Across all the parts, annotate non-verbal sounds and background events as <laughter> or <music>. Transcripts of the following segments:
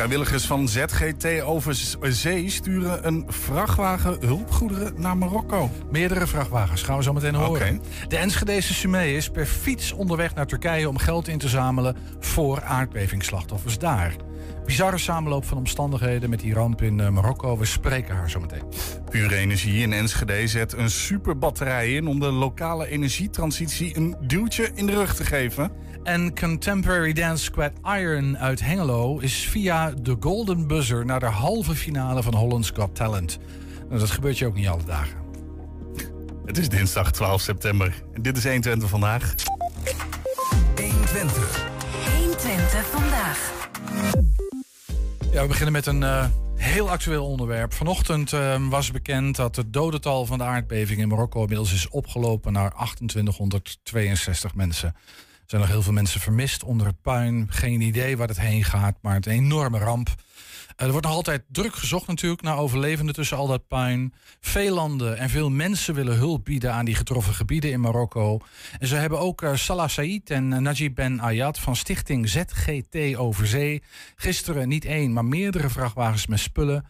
Vrijwilligers van ZGT over zee sturen een vrachtwagen hulpgoederen naar Marokko. Meerdere vrachtwagens gaan we zo meteen horen. De Enschedese Sumee is per fiets onderweg naar Turkije om geld in te zamelen voor aardbevingsslachtoffers daar. Bizarre samenloop van omstandigheden met die ramp in eh, Marokko. We spreken haar zo meteen. Pure Energie in Enschede zet een superbatterij in om de lokale energietransitie een duwtje in de rug te geven. En Contemporary Dance Squad Iron uit Hengelo is via de Golden Buzzer naar de halve finale van Holland's Got Talent. Nou, dat gebeurt je ook niet alle dagen. <laughs> Het is dinsdag 12 september en dit is 120 vandaag. 120. 120 vandaag. Ja, we beginnen met een uh, heel actueel onderwerp. Vanochtend uh, was bekend dat het dodental van de aardbeving in Marokko inmiddels is opgelopen naar 2862 mensen zijn nog heel veel mensen vermist onder het puin. Geen idee waar het heen gaat, maar het een enorme ramp. Eh, er wordt nog altijd druk gezocht natuurlijk naar overlevenden tussen al dat puin. Veel landen en veel mensen willen hulp bieden aan die getroffen gebieden in Marokko. En ze hebben ook uh, Salah Said en uh, Najib Ben Ayat van stichting ZGT Overzee gisteren niet één, maar meerdere vrachtwagens met spullen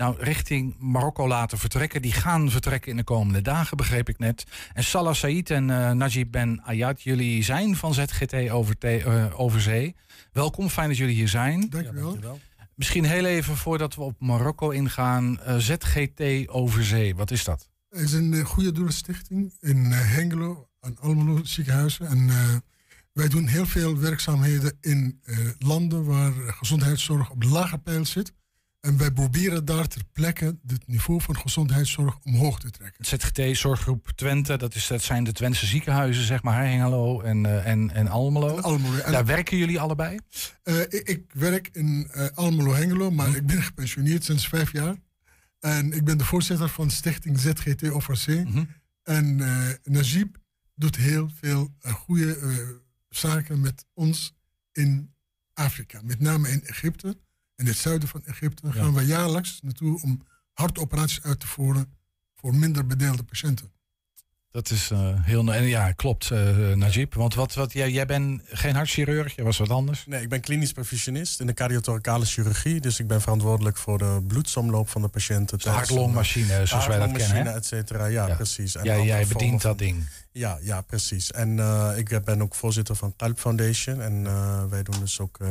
nou richting Marokko laten vertrekken. Die gaan vertrekken in de komende dagen, begreep ik net. En Salah Said en uh, Najib Ben Ayat, jullie zijn van ZGT over, uh, Overzee. Welkom, fijn dat jullie hier zijn. Dank u wel. Misschien heel even voordat we op Marokko ingaan. Uh, ZGT Overzee, wat is dat? Het is een goede doelenstichting in Hengelo, aan Almelo ziekenhuizen. En wij doen heel veel werkzaamheden in landen waar gezondheidszorg op lage pijl zit. En wij proberen daar ter plekke het niveau van gezondheidszorg omhoog te trekken. ZGT Zorggroep Twente, dat, is, dat zijn de Twentse ziekenhuizen, zeg maar, Hengelo en, uh, en, en Almelo. En Almelo. En daar werken jullie allebei? Uh, ik, ik, werk in uh, Almelo Hengelo, maar hm. ik ben gepensioneerd sinds vijf jaar. En ik ben de voorzitter van stichting ZGT OVC. Hm. En Najib doet heel veel goede zaken met ons in Afrika, met name in Egypte in het zuiden van Egypte gaan we jaarlijks naartoe om hartoperaties uit te voeren voor minder bedeelde patiënten. Dat is uh, heel. En ja, klopt, uh, Najib. Want wat, wat, jij, jij bent geen hartchirurg, jij was wat anders? Nee, ik ben klinisch proficienist in de cardiothoracale chirurgie. Dus ik ben verantwoordelijk voor de bloedsomloop van de patiënten. De hartlongmachine, zoals wij dat kennen. et cetera. Ja, precies. En ja, jij bedient dat ding. Ja, ja, precies. En uh, ik ben ook voorzitter van Kalp Foundation. En uh, wij doen dus ook uh,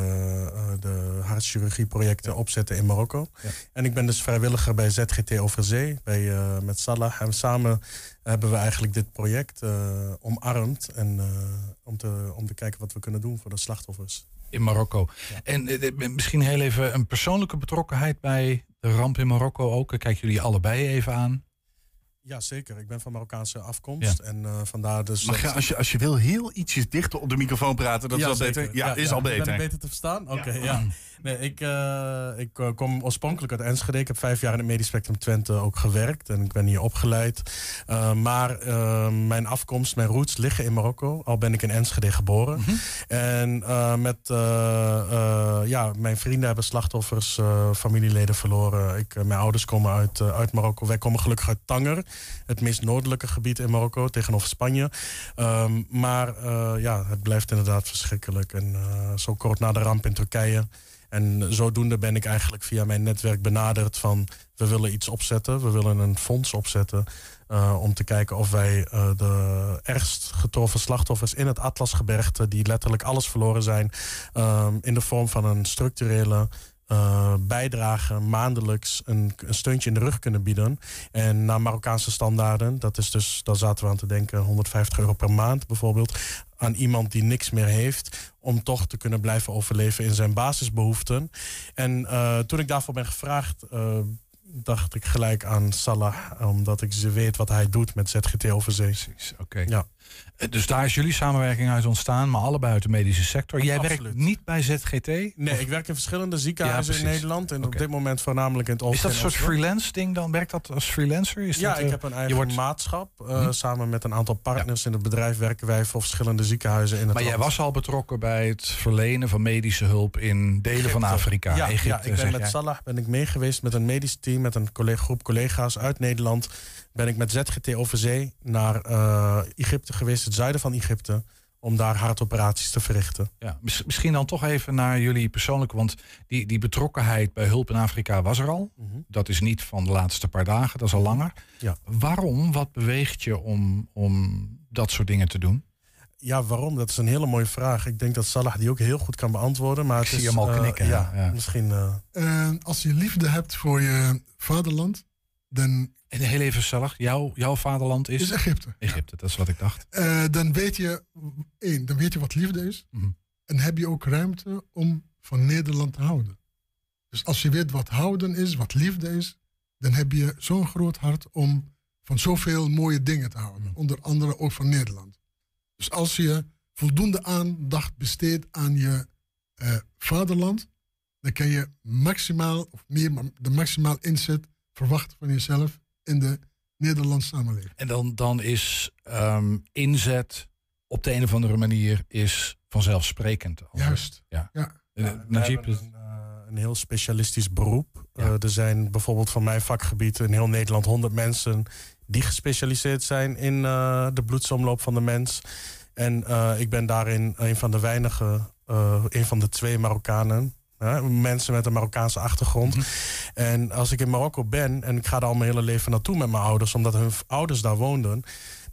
de hartchirurgieprojecten opzetten in Marokko. Ja. En ik ben dus vrijwilliger bij ZGT Overzee, bij, met Salah. En samen hebben we eigenlijk dit project omarmd. En om, te, om te kijken wat we kunnen doen voor de slachtoffers. In Marokko. Ja. En misschien heel even een persoonlijke betrokkenheid bij de ramp in Marokko ook. Kijk jullie allebei even aan. Ja, zeker. Ik ben van Marokkaanse afkomst. En uh, vandaar dus. Mag je, als, je, als je wil, heel ietsjes dichter op de microfoon praten? Dat is al beter. Ja, is al beter. beter te verstaan? Oké, ja. <clears throat> Nee, ik, uh, ik uh, kom oorspronkelijk uit Enschede. Ik heb vijf jaar in het Medisch Spectrum Twente ook gewerkt. En ik ben hier opgeleid. Uh, maar mijn afkomst, mijn roots liggen in Marokko. Al ben ik in Enschede geboren. Mm -hmm. En met ja, mijn vrienden hebben slachtoffers, familieleden verloren. Ik, mijn ouders komen uit, uit Marokko. Wij komen gelukkig uit Tanger. Het meest noordelijke gebied in Marokko, tegenover Spanje. Um, maar ja, het blijft inderdaad verschrikkelijk. En zo kort na de ramp in Turkije en zodoende ben ik eigenlijk via mijn netwerk benaderd van we willen iets opzetten, we willen een fonds opzetten uh, om te kijken of wij uh, de ergst getroffen slachtoffers in het Atlasgebergte, die letterlijk alles verloren zijn, um, in de vorm van een structurele uh, bijdrage maandelijks een, een, steuntje in de rug kunnen bieden. En naar Marokkaanse standaarden, dat is dus, daar zaten we aan te denken, 150 euro per maand bijvoorbeeld. Aan iemand die niks meer heeft, om toch te kunnen blijven overleven in zijn basisbehoeften. En uh, toen ik daarvoor ben gevraagd. Uh, dacht ik gelijk aan Salah, omdat ik ze weet wat hij doet met ZGT Overzee. Precies, oké. Ja. Eh, dus daar is jullie samenwerking uit ontstaan, maar allebei uit de medische sector. Jij werkt niet bij ZGT? Nee, ik werk in verschillende ziekenhuizen in Nederland. En op dit moment voornamelijk in het Oosten. Is dat een soort freelance ding dan? Werkt dat als freelancer? Is ja, dat, ik heb een eigen wordt... maatschap. Uh, hm? Samen met een aantal partners in het bedrijf werken wij voor verschillende ziekenhuizen in het Maar land. jij was al betrokken bij het verlenen van medische hulp in delen Egypte. van Afrika. Ja, Egypte, ja ik ben met Salah ben ik meegeweest met een medisch team, met een collega, groep collega's uit Nederland ben ik met ZGT over zee naar uh, Egypte geweest, het zuiden van Egypte. om daar hartoperaties te verrichten. Ja, mis- misschien dan toch even naar jullie persoonlijke, want die, die betrokkenheid bij hulp in Afrika was er al. Dat is niet van de laatste paar dagen, dat is al langer. Ja. Waarom? Wat beweegt je om, om dat soort dingen te doen? Ja, waarom? Dat is een hele mooie vraag. Ik denk dat Salah die ook heel goed kan beantwoorden. Maar Ik het zie is, hem al eh, knikken, ja, ja. misschien. eh, als je liefde hebt voor je vaderland, dan En heel even stellig, jouw, jouw vaderland is, is Egypte. Egypte, dat is wat ik dacht. Eh, dan weet je, één, dan weet je wat liefde is. Mhm. En heb je ook ruimte om van Nederland te houden. Dus als je weet wat houden is, wat liefde is, dan heb je zo'n groot hart om van zoveel mooie dingen te houden. Onder andere ook van Nederland. Dus als je voldoende aandacht besteedt aan je eh, vaderland, dan kan je maximaal, of meer, de maximaal inzet verwachten van jezelf in de Nederlandse samenleving. En dan, dan is ehm, inzet op de een of andere manier is vanzelfsprekend. Als Juist. Ja. Ja. het- eh, Najib, hebben een, eh, een heel specialistisch beroep. Ja. Eh, er zijn bijvoorbeeld van mijn vakgebied in heel Nederland 100 mensen die gespecialiseerd zijn in eh, de bloedsomloop van de mens. En eh, ik ben daarin een van de weinige, eh, een van de twee Marokkanen. Hè, mensen met een Marokkaanse achtergrond. En als ik in Marokko ben en ik ga daar al mijn hele leven naartoe met mijn ouders, omdat hun ouders daar woonden,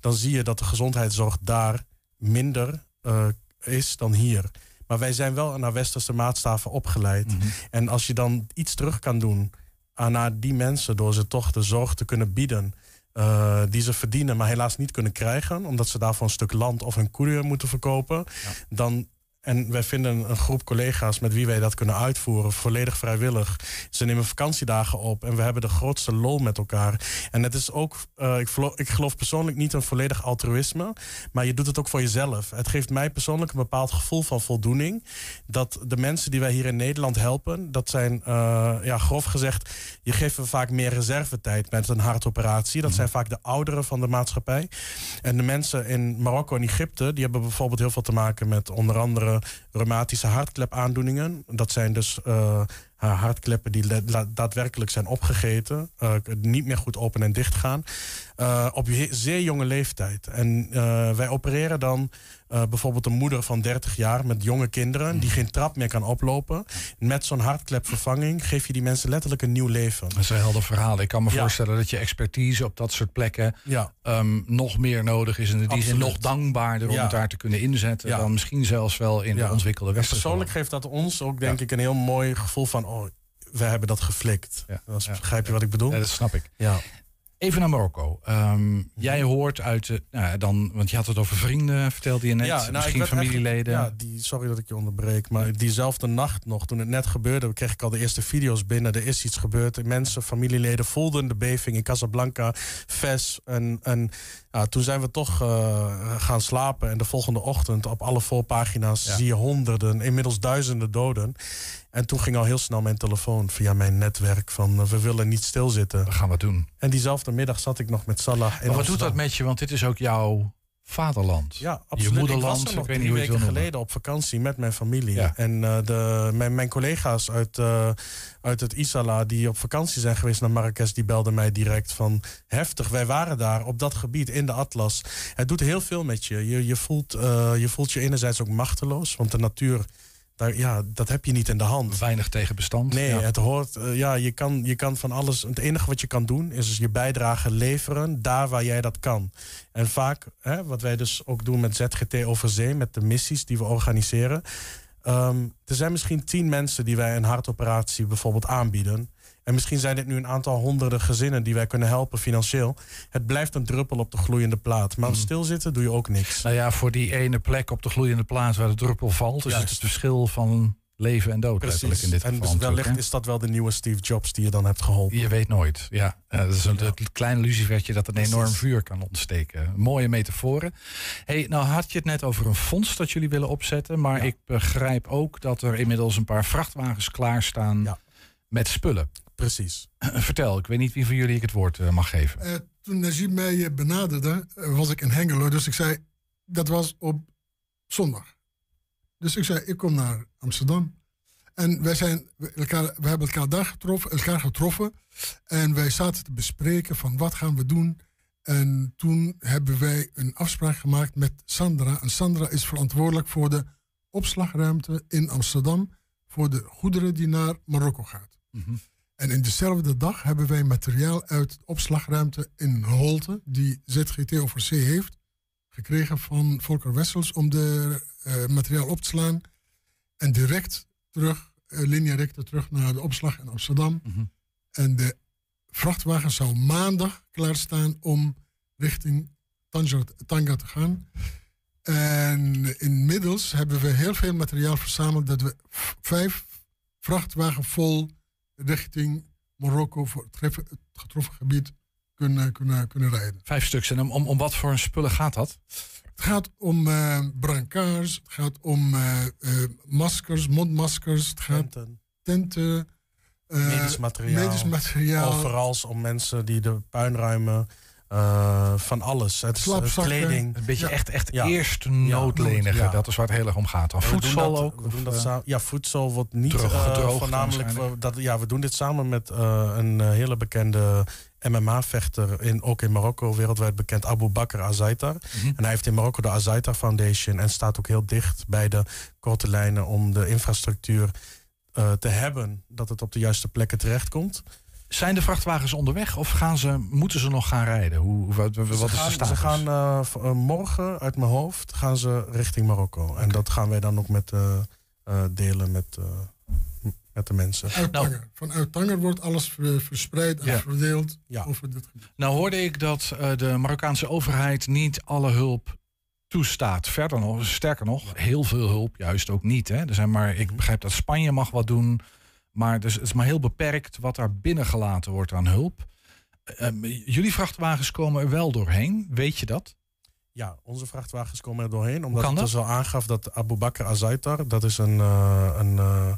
dan zie je dat de gezondheidszorg daar minder eh, is dan hier. Maar wij zijn wel naar westerse maatstaven opgeleid. En als je dan iets terug kan doen aan die mensen door ze toch de zorg te kunnen bieden. eh, die ze verdienen, maar helaas niet kunnen krijgen, omdat ze daarvoor een stuk land of hun koeien moeten verkopen. Dan, en wij vinden een groep collega's met wie wij dat kunnen uitvoeren, volledig vrijwillig. Ze nemen vakantiedagen op en we hebben de grootste lol met elkaar. En het is ook, eh, ik, geloof, ik geloof persoonlijk niet een volledig altruïsme, maar je doet het ook voor jezelf. Het geeft mij persoonlijk een bepaald gevoel van voldoening. Dat de mensen die wij hier in Nederland helpen, dat zijn, eh, ja, grof gezegd, je geeft we vaak meer reservetijd met een hartoperatie. Dat zijn vaak de ouderen van de maatschappij. En de mensen in Marokko en Egypte, die hebben bijvoorbeeld heel veel te maken met onder andere reumatische hartklepaandoeningen. Dat zijn dus eh, hartkleppen die daadwerkelijk zijn opgegeten, eh, niet meer goed open en dicht gaan, eh, op zeer jonge leeftijd. En wij opereren dan bijvoorbeeld een moeder van 30 jaar met jonge kinderen die geen trap meer kan oplopen. Met zo'n hartklepvervanging geef je die mensen letterlijk een nieuw leven. dat is een helder verhaal. Ik kan me Ja. voorstellen dat je expertise op dat soort plekken Ja, ehm, nog meer nodig is. En die Absoluut. nog dankbaarder om Ja. het daar te kunnen inzetten. Dan misschien zelfs wel in de ontwikkelde En westerse persoonlijk geeft dat ons ook denk ik een heel mooi gevoel van... oh, we hebben dat geflikt. Ja. Dat is- Ja. Begrijp je wat ik bedoel? Ja, dat snap ik. Ja. Even naar Marokko. Ehm, Jij hoort uit de, nou, dan, want je had het over vrienden, vertelde je net. nou, ik misschien familieleden. Ja, die, sorry dat ik je onderbreek. Maar diezelfde nacht nog, toen het net gebeurde... kreeg ik al de eerste video's binnen. Er is iets gebeurd. Mensen, familieleden voelden de beving in Casablanca, Fes. En, en ja, toen zijn we toch eh, gaan slapen. En de volgende ochtend op alle voorpagina's Ja. zie je honderden, inmiddels duizenden doden. En toen ging al heel snel mijn telefoon via mijn netwerk van... eh, we willen niet stilzitten. We gaan wat doen. En diezelfde middag zat ik nog met Salah in Maar wat doet dat met je? Want dit is ook jouw vaderland. Ja, absoluut. moederland, ik was er nog ik drie je weken noemen. geleden op vakantie met mijn familie. Ja. En eh, de, mijn, mijn collega's uit, eh, uit het Isala die op vakantie zijn geweest naar Marrakesh... die belden mij direct van heftig. Wij waren daar op dat gebied in de Atlas. Het doet heel veel met je. Je, je, voelt, je voelt je enerzijds ook machteloos. Want de natuur, daar, ja, dat heb je niet in de hand. Weinig tegen bestand. Nee, Ja. het hoort. eh, ja, je kan, je kan van alles. Het enige wat je kan doen is dus je bijdrage leveren daar waar jij dat kan. En vaak, hè, wat wij dus ook doen met ZGT over zee, met de missies die we organiseren. ehm, er zijn misschien tien mensen die wij een hartoperatie bijvoorbeeld aanbieden. En misschien zijn dit nu een aantal honderden gezinnen die wij kunnen helpen financieel. Het blijft een druppel op de gloeiende plaat. Maar stilzitten doe je ook niks. Nou ja, voor die ene plek op de gloeiende plaats waar de druppel valt, is het het verschil van leven en dood. letterlijk in dit en geval. dus wellicht hè? is dat wel de nieuwe Steve Jobs die je dan hebt geholpen. Je weet nooit. Ja, Eh, dat is een het kleine lucifertje dat een enorm Precies. vuur kan ontsteken. Mooie metaforen. Hey, nou had je het net over een fonds dat jullie willen opzetten. Maar Ja. ik begrijp ook dat er inmiddels een paar vrachtwagens klaarstaan Ja. Met spullen. Precies. <clears throat> Vertel, ik weet niet wie van jullie ik het woord eh, mag geven. Eh, toen Najib mij eh, benaderde, was ik in Hengelo. Dus ik zei, dat was op zondag. Dus ik zei, ik kom naar Amsterdam. En wij, zijn, elkaar, we hebben elkaar daar getroffen, elkaar getroffen. En wij zaten te bespreken van wat gaan we doen. En toen hebben wij een afspraak gemaakt met Sandra. En Sandra is verantwoordelijk voor de opslagruimte in Amsterdam. Voor de goederen die naar Marokko gaat. En in dezelfde dag hebben wij materiaal uit de opslagruimte in Holte, die ZGT over C heeft, gekregen van Volker Wessels om de eh, materiaal op te slaan. En direct terug, uh, linea recta terug naar de opslag in Amsterdam. En de vrachtwagen zou maandag klaarstaan om richting Tanja, Tanga te gaan. En inmiddels hebben we heel veel materiaal verzameld dat we vijf vrachtwagen vol richting Marokko voor het getroffen- het getroffen gebied kunnen, kunnen, kunnen rijden. Vijf stuks. En om, om, om wat voor spullen gaat dat? Het gaat om eh brancards, het gaat om eh, eh, maskers, mondmaskers, het gaat Tenten, tenten, eh, medisch materiaal. medisch materiaal, Overals om mensen die de puinruimen. Eh, van alles. Het is kleding. Een beetje Ja. echt, echt Ja. eerste noodlenige. Ja. Dat is waar het heel erg om gaat. Dan We doen voedsel dat- ook. We doen dat eh, sa- ja, voedsel wordt niet eh, gedroogd voornamelijk. we- dat, ja, we doen dit samen met eh, een hele bekende MMA-vechter, in, ook in Marokko, wereldwijd bekend, Abu Bakr Azaitar. Mhm. En hij heeft in Marokko de Azaitar Foundation en staat ook heel dicht bij de korte lijnen om de infrastructuur eh, te hebben, dat het op de juiste plekken terechtkomt. Zijn de vrachtwagens onderweg of gaan ze, moeten ze nog gaan rijden? Hoe, wat, wat is de gaan, status? ze gaan eh, eh, morgen uit mijn hoofd gaan ze richting Marokko. En dat gaan wij dan ook met, eh, eh, delen met, eh, met de mensen. uit Nou. Tanger. Vanuit Tanger wordt alles ver- verspreid en Ja. verdeeld Ja. over dit gebied. Nou hoorde ik dat eh, de Marokkaanse overheid niet alle hulp toestaat. Verder nog, sterker nog, heel veel hulp juist ook niet. Hè. Er zijn maar, ik begrijp dat Spanje mag wat doen, maar dus het is maar heel beperkt wat daar binnengelaten wordt aan hulp. Eh, jullie vrachtwagens komen er wel doorheen, weet je dat? Ja, onze vrachtwagens komen er doorheen. Omdat het dus al aangaf dat Abu Bakr Azaitar... dat is een, eh, een, eh,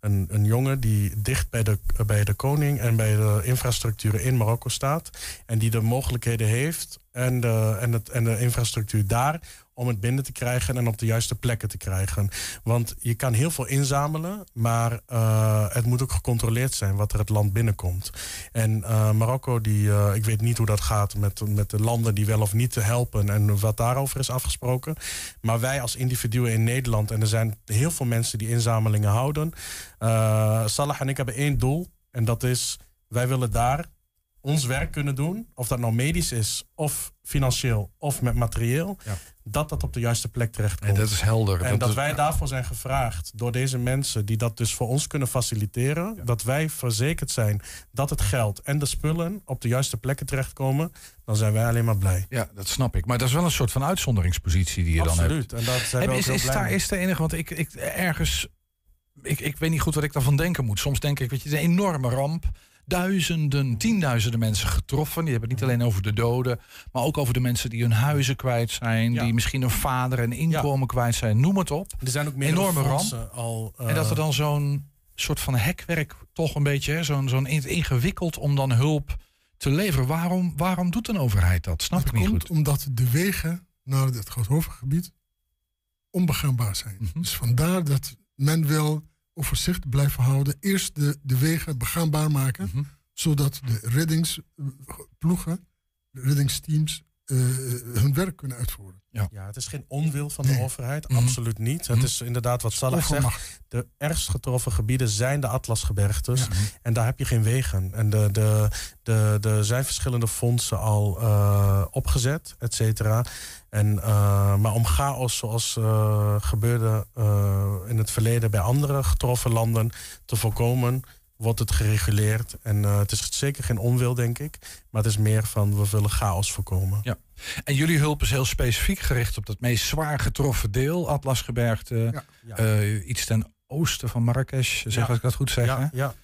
een, een jongen die dicht bij de, bij de koning... en bij de infrastructuur in Marokko staat. En die de mogelijkheden heeft en de, en het, en de infrastructuur daar... om het binnen te krijgen en op de juiste plekken te krijgen. Want je kan heel veel inzamelen... maar eh, het moet ook gecontroleerd zijn wat er het land binnenkomt. En eh, Marokko, die, eh, ik weet niet hoe dat gaat met, met de landen die wel of niet te helpen en wat daarover is afgesproken. Maar wij als individuen in Nederland, en er zijn heel veel mensen die inzamelingen houden. Salah en ik hebben één doel, en dat is: wij willen daar ons werk kunnen doen, of dat nou medisch is, of financieel, of met materieel, Ja. dat dat op de juiste plek terechtkomt. En dat is helder. En dat is- wij daarvoor zijn gevraagd door deze mensen die dat dus voor ons kunnen faciliteren. Dat wij verzekerd zijn dat het geld en de spullen op de juiste plekken terechtkomen. Dan zijn wij alleen maar blij. Ja, dat snap ik. Maar dat is wel een soort van uitzonderingspositie die je dan hebt. Absoluut. En dat zijn En we ook is, blij daar mee. is de enige, want ik, ik ergens, ik, ik weet niet goed wat ik daarvan denken moet. Soms denk ik, weet je, het is een enorme ramp. Duizenden, tienduizenden mensen getroffen. Die hebben het niet alleen over de doden, maar ook over de mensen die hun huizen kwijt zijn, Ja. die misschien een vader en inkomen kwijt zijn. Noem het op. Er zijn ook meerdere enorme ramp. fondsen al. eh, en dat er dan zo'n soort van hekwerk toch een beetje, zo'n zo'n in- ingewikkeld om dan hulp te leveren. Waarom, waarom doet een overheid dat? Snap Dat ik niet komt goed. omdat de wegen naar het gebied onbegaanbaar zijn. Mhm. Dus vandaar dat men wil overzicht blijven houden. Eerst de, de wegen begaanbaar maken, Mhm. zodat de reddingsploegen, de reddingsteams, eh, hun werk kunnen uitvoeren. Ja, het is geen onwil van Nee. de overheid. Mhm. Absoluut niet. Het Mhm. is inderdaad wat Salah zegt. De ergst getroffen gebieden zijn de Atlasgebergtes. Ja. En daar heb je geen wegen. En de, de, de, de zijn verschillende fondsen al eh, opgezet, et cetera. En, eh, maar om chaos zoals eh, gebeurde eh, in het verleden bij andere getroffen landen te voorkomen, wordt het gereguleerd. En eh, het is zeker geen onwil, denk ik. Maar het is meer van we willen chaos voorkomen. Ja. En jullie hulp is heel specifiek gericht op dat meest zwaar getroffen deel, Atlasgebergte. Ja. Eh, iets ten oosten van Marrakesh, zeg Ja. als ik dat goed zeg. ja, ja.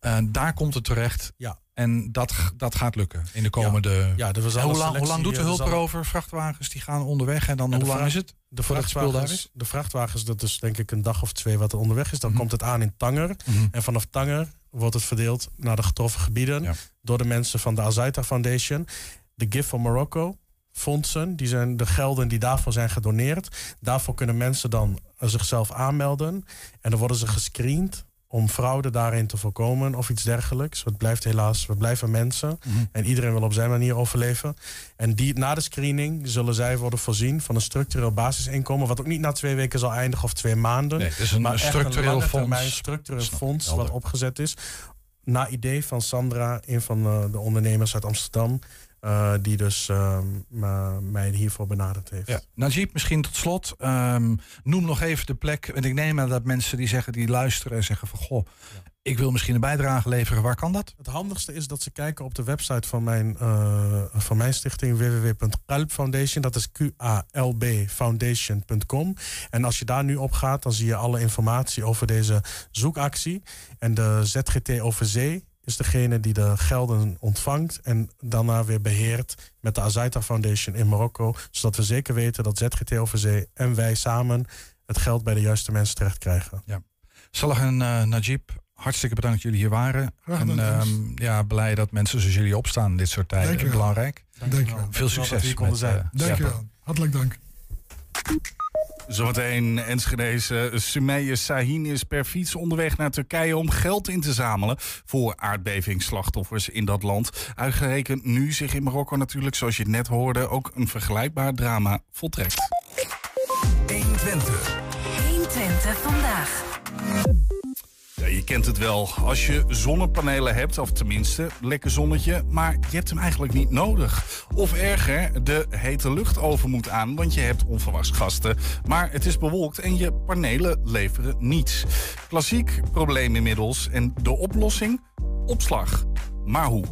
Eh, daar komt het terecht. Ja. En dat, dat gaat lukken in de komende. ja was En al hoe, lang, hoe lang doet de eh, hulp erover? Vrachtwagens die gaan onderweg en dan hoe lang is het? De vrachtwagens, de vrachtwagens, dat is denk ik een dag of twee wat er onderweg is. Dan Mhm. komt het aan in Tanger. En vanaf Tanger wordt het verdeeld naar de getroffen gebieden Ja. door de mensen van de Azaita Foundation. De Gift for Morocco fondsen, die zijn de gelden die daarvoor zijn gedoneerd. Daarvoor kunnen mensen dan eh, zichzelf aanmelden en dan worden ze gescreend om fraude daarin te voorkomen of iets dergelijks. Het blijft helaas, we blijven mensen. En iedereen wil op zijn manier overleven. En die, na de screening zullen zij worden voorzien van een structureel basisinkomen. Wat ook niet na twee weken zal eindigen of twee maanden. Nee, het is een maar structureel lange fonds. structureel fonds helder. wat opgezet is. Na idee van Sandra, een van eh, de ondernemers uit Amsterdam. Eh, die dus eh, m- mij hiervoor benaderd heeft. Ja. Najib, misschien tot slot. ehm, noem nog even de plek. En ik neem aan dat mensen die zeggen, die luisteren en zeggen van goh, ik wil misschien een bijdrage leveren. Waar kan dat? Het handigste is dat ze kijken op de website van mijn, eh, van mijn stichting www.kalb Foundation. Dat is Q-A-L-B Foundation.com. En als je daar nu op gaat, dan zie je alle informatie over deze zoekactie. En de ZGT over zee is degene die de gelden ontvangt en daarna weer beheert met de Azaita Foundation in Marokko. Zodat we zeker weten dat ZGT over zee en wij samen het geld bij de juiste mensen terecht krijgen. Salah en eh, Najib, hartstikke bedankt dat jullie hier waren. Graag en ehm, ja, blij dat mensen zoals jullie opstaan in dit soort tijden. Dankjewel. Belangrijk. Dankjewel. Veel succes. hier konden met, zijn. eh. Hartelijk dank. Zometeen Enschedeze Sumeye Sahin is per fiets onderweg naar Turkije om geld in te zamelen voor aardbevingsslachtoffers in dat land. Uitgerekend nu zich in Marokko natuurlijk, zoals je het net hoorde, ook een vergelijkbaar drama voltrekt. 120 vandaag. Ja, je kent het wel. Als je zonnepanelen hebt, of tenminste lekker zonnetje, maar je hebt hem eigenlijk niet nodig. Of erger, de hete luchtoven moet aan, want je hebt onverwachts gasten. Maar het is bewolkt en je panelen leveren niets. Klassiek probleem inmiddels. En de oplossing? Opslag. Maar hoe?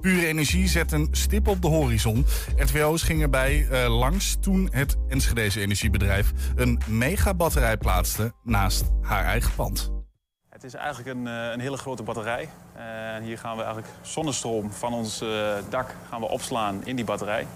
Pure energie zet een stip op de horizon. RTWO's ging erbij eh, langs toen het Enschedeze energiebedrijf een megabatterij plaatste naast haar eigen pand. Het is eigenlijk een, eh, een hele grote batterij. Eh, En hier gaan we eigenlijk zonnestroom van ons eh, dak gaan we opslaan in die batterij.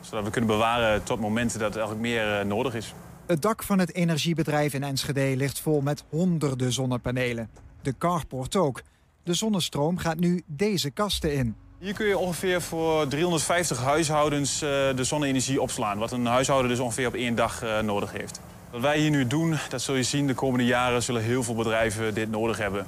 Zodat we kunnen bewaren tot momenten dat het eigenlijk meer nodig is. Het dak van het energiebedrijf in Enschede ligt vol met honderden zonnepanelen. De carport ook. De zonnestroom gaat nu deze kasten in. Hier kun je ongeveer voor 350 huishoudens de zonne-energie opslaan. Wat een huishouden dus ongeveer op één dag nodig heeft. Wat wij hier nu doen, dat zul je zien de komende jaren zullen heel veel bedrijven dit nodig hebben.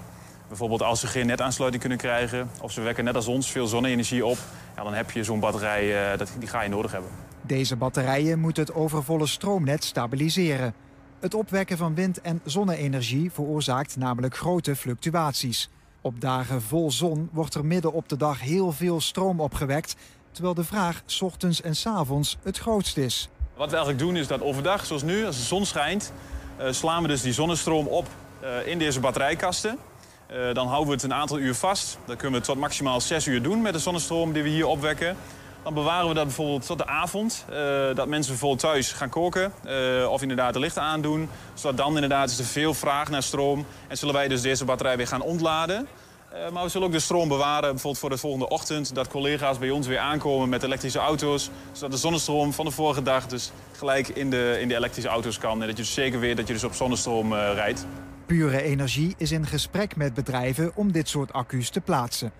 Bijvoorbeeld als ze geen netaansluiting kunnen krijgen of ze wekken net als ons veel zonne-energie op. Ja, dan heb je zo'n batterij, eh, dat, die ga je nodig hebben. Deze batterijen moeten het overvolle stroomnet stabiliseren. Het opwekken van wind- en zonne-energie veroorzaakt namelijk grote fluctuaties. Op dagen vol zon wordt er midden op de dag heel veel stroom opgewekt, terwijl de vraag ochtends en 's avonds het grootst is. Wat we eigenlijk doen is dat overdag, zoals nu, als de zon schijnt, eh, slaan we dus die zonnestroom op eh, in deze batterijkasten. Eh, dan houden we het een aantal uur vast. Dan kunnen we tot maximaal 6 uur doen met de zonnestroom die we hier opwekken. Dan bewaren we dat bijvoorbeeld tot de avond. dat mensen bijvoorbeeld thuis gaan koken of inderdaad de lichten aandoen. Zodat dan inderdaad is er veel vraag naar stroom. En zullen wij dus deze batterij weer gaan ontladen. Eh, maar we zullen ook de stroom bewaren, bijvoorbeeld voor de volgende ochtend. Dat collega's bij ons weer aankomen met elektrische auto's. Zodat de zonnestroom van de vorige dag dus gelijk in de, in de elektrische auto's kan. En dat je dus zeker weet dat je dus op zonnestroom eh, rijdt. Pure Energie is in gesprek met bedrijven om dit soort accu's te plaatsen.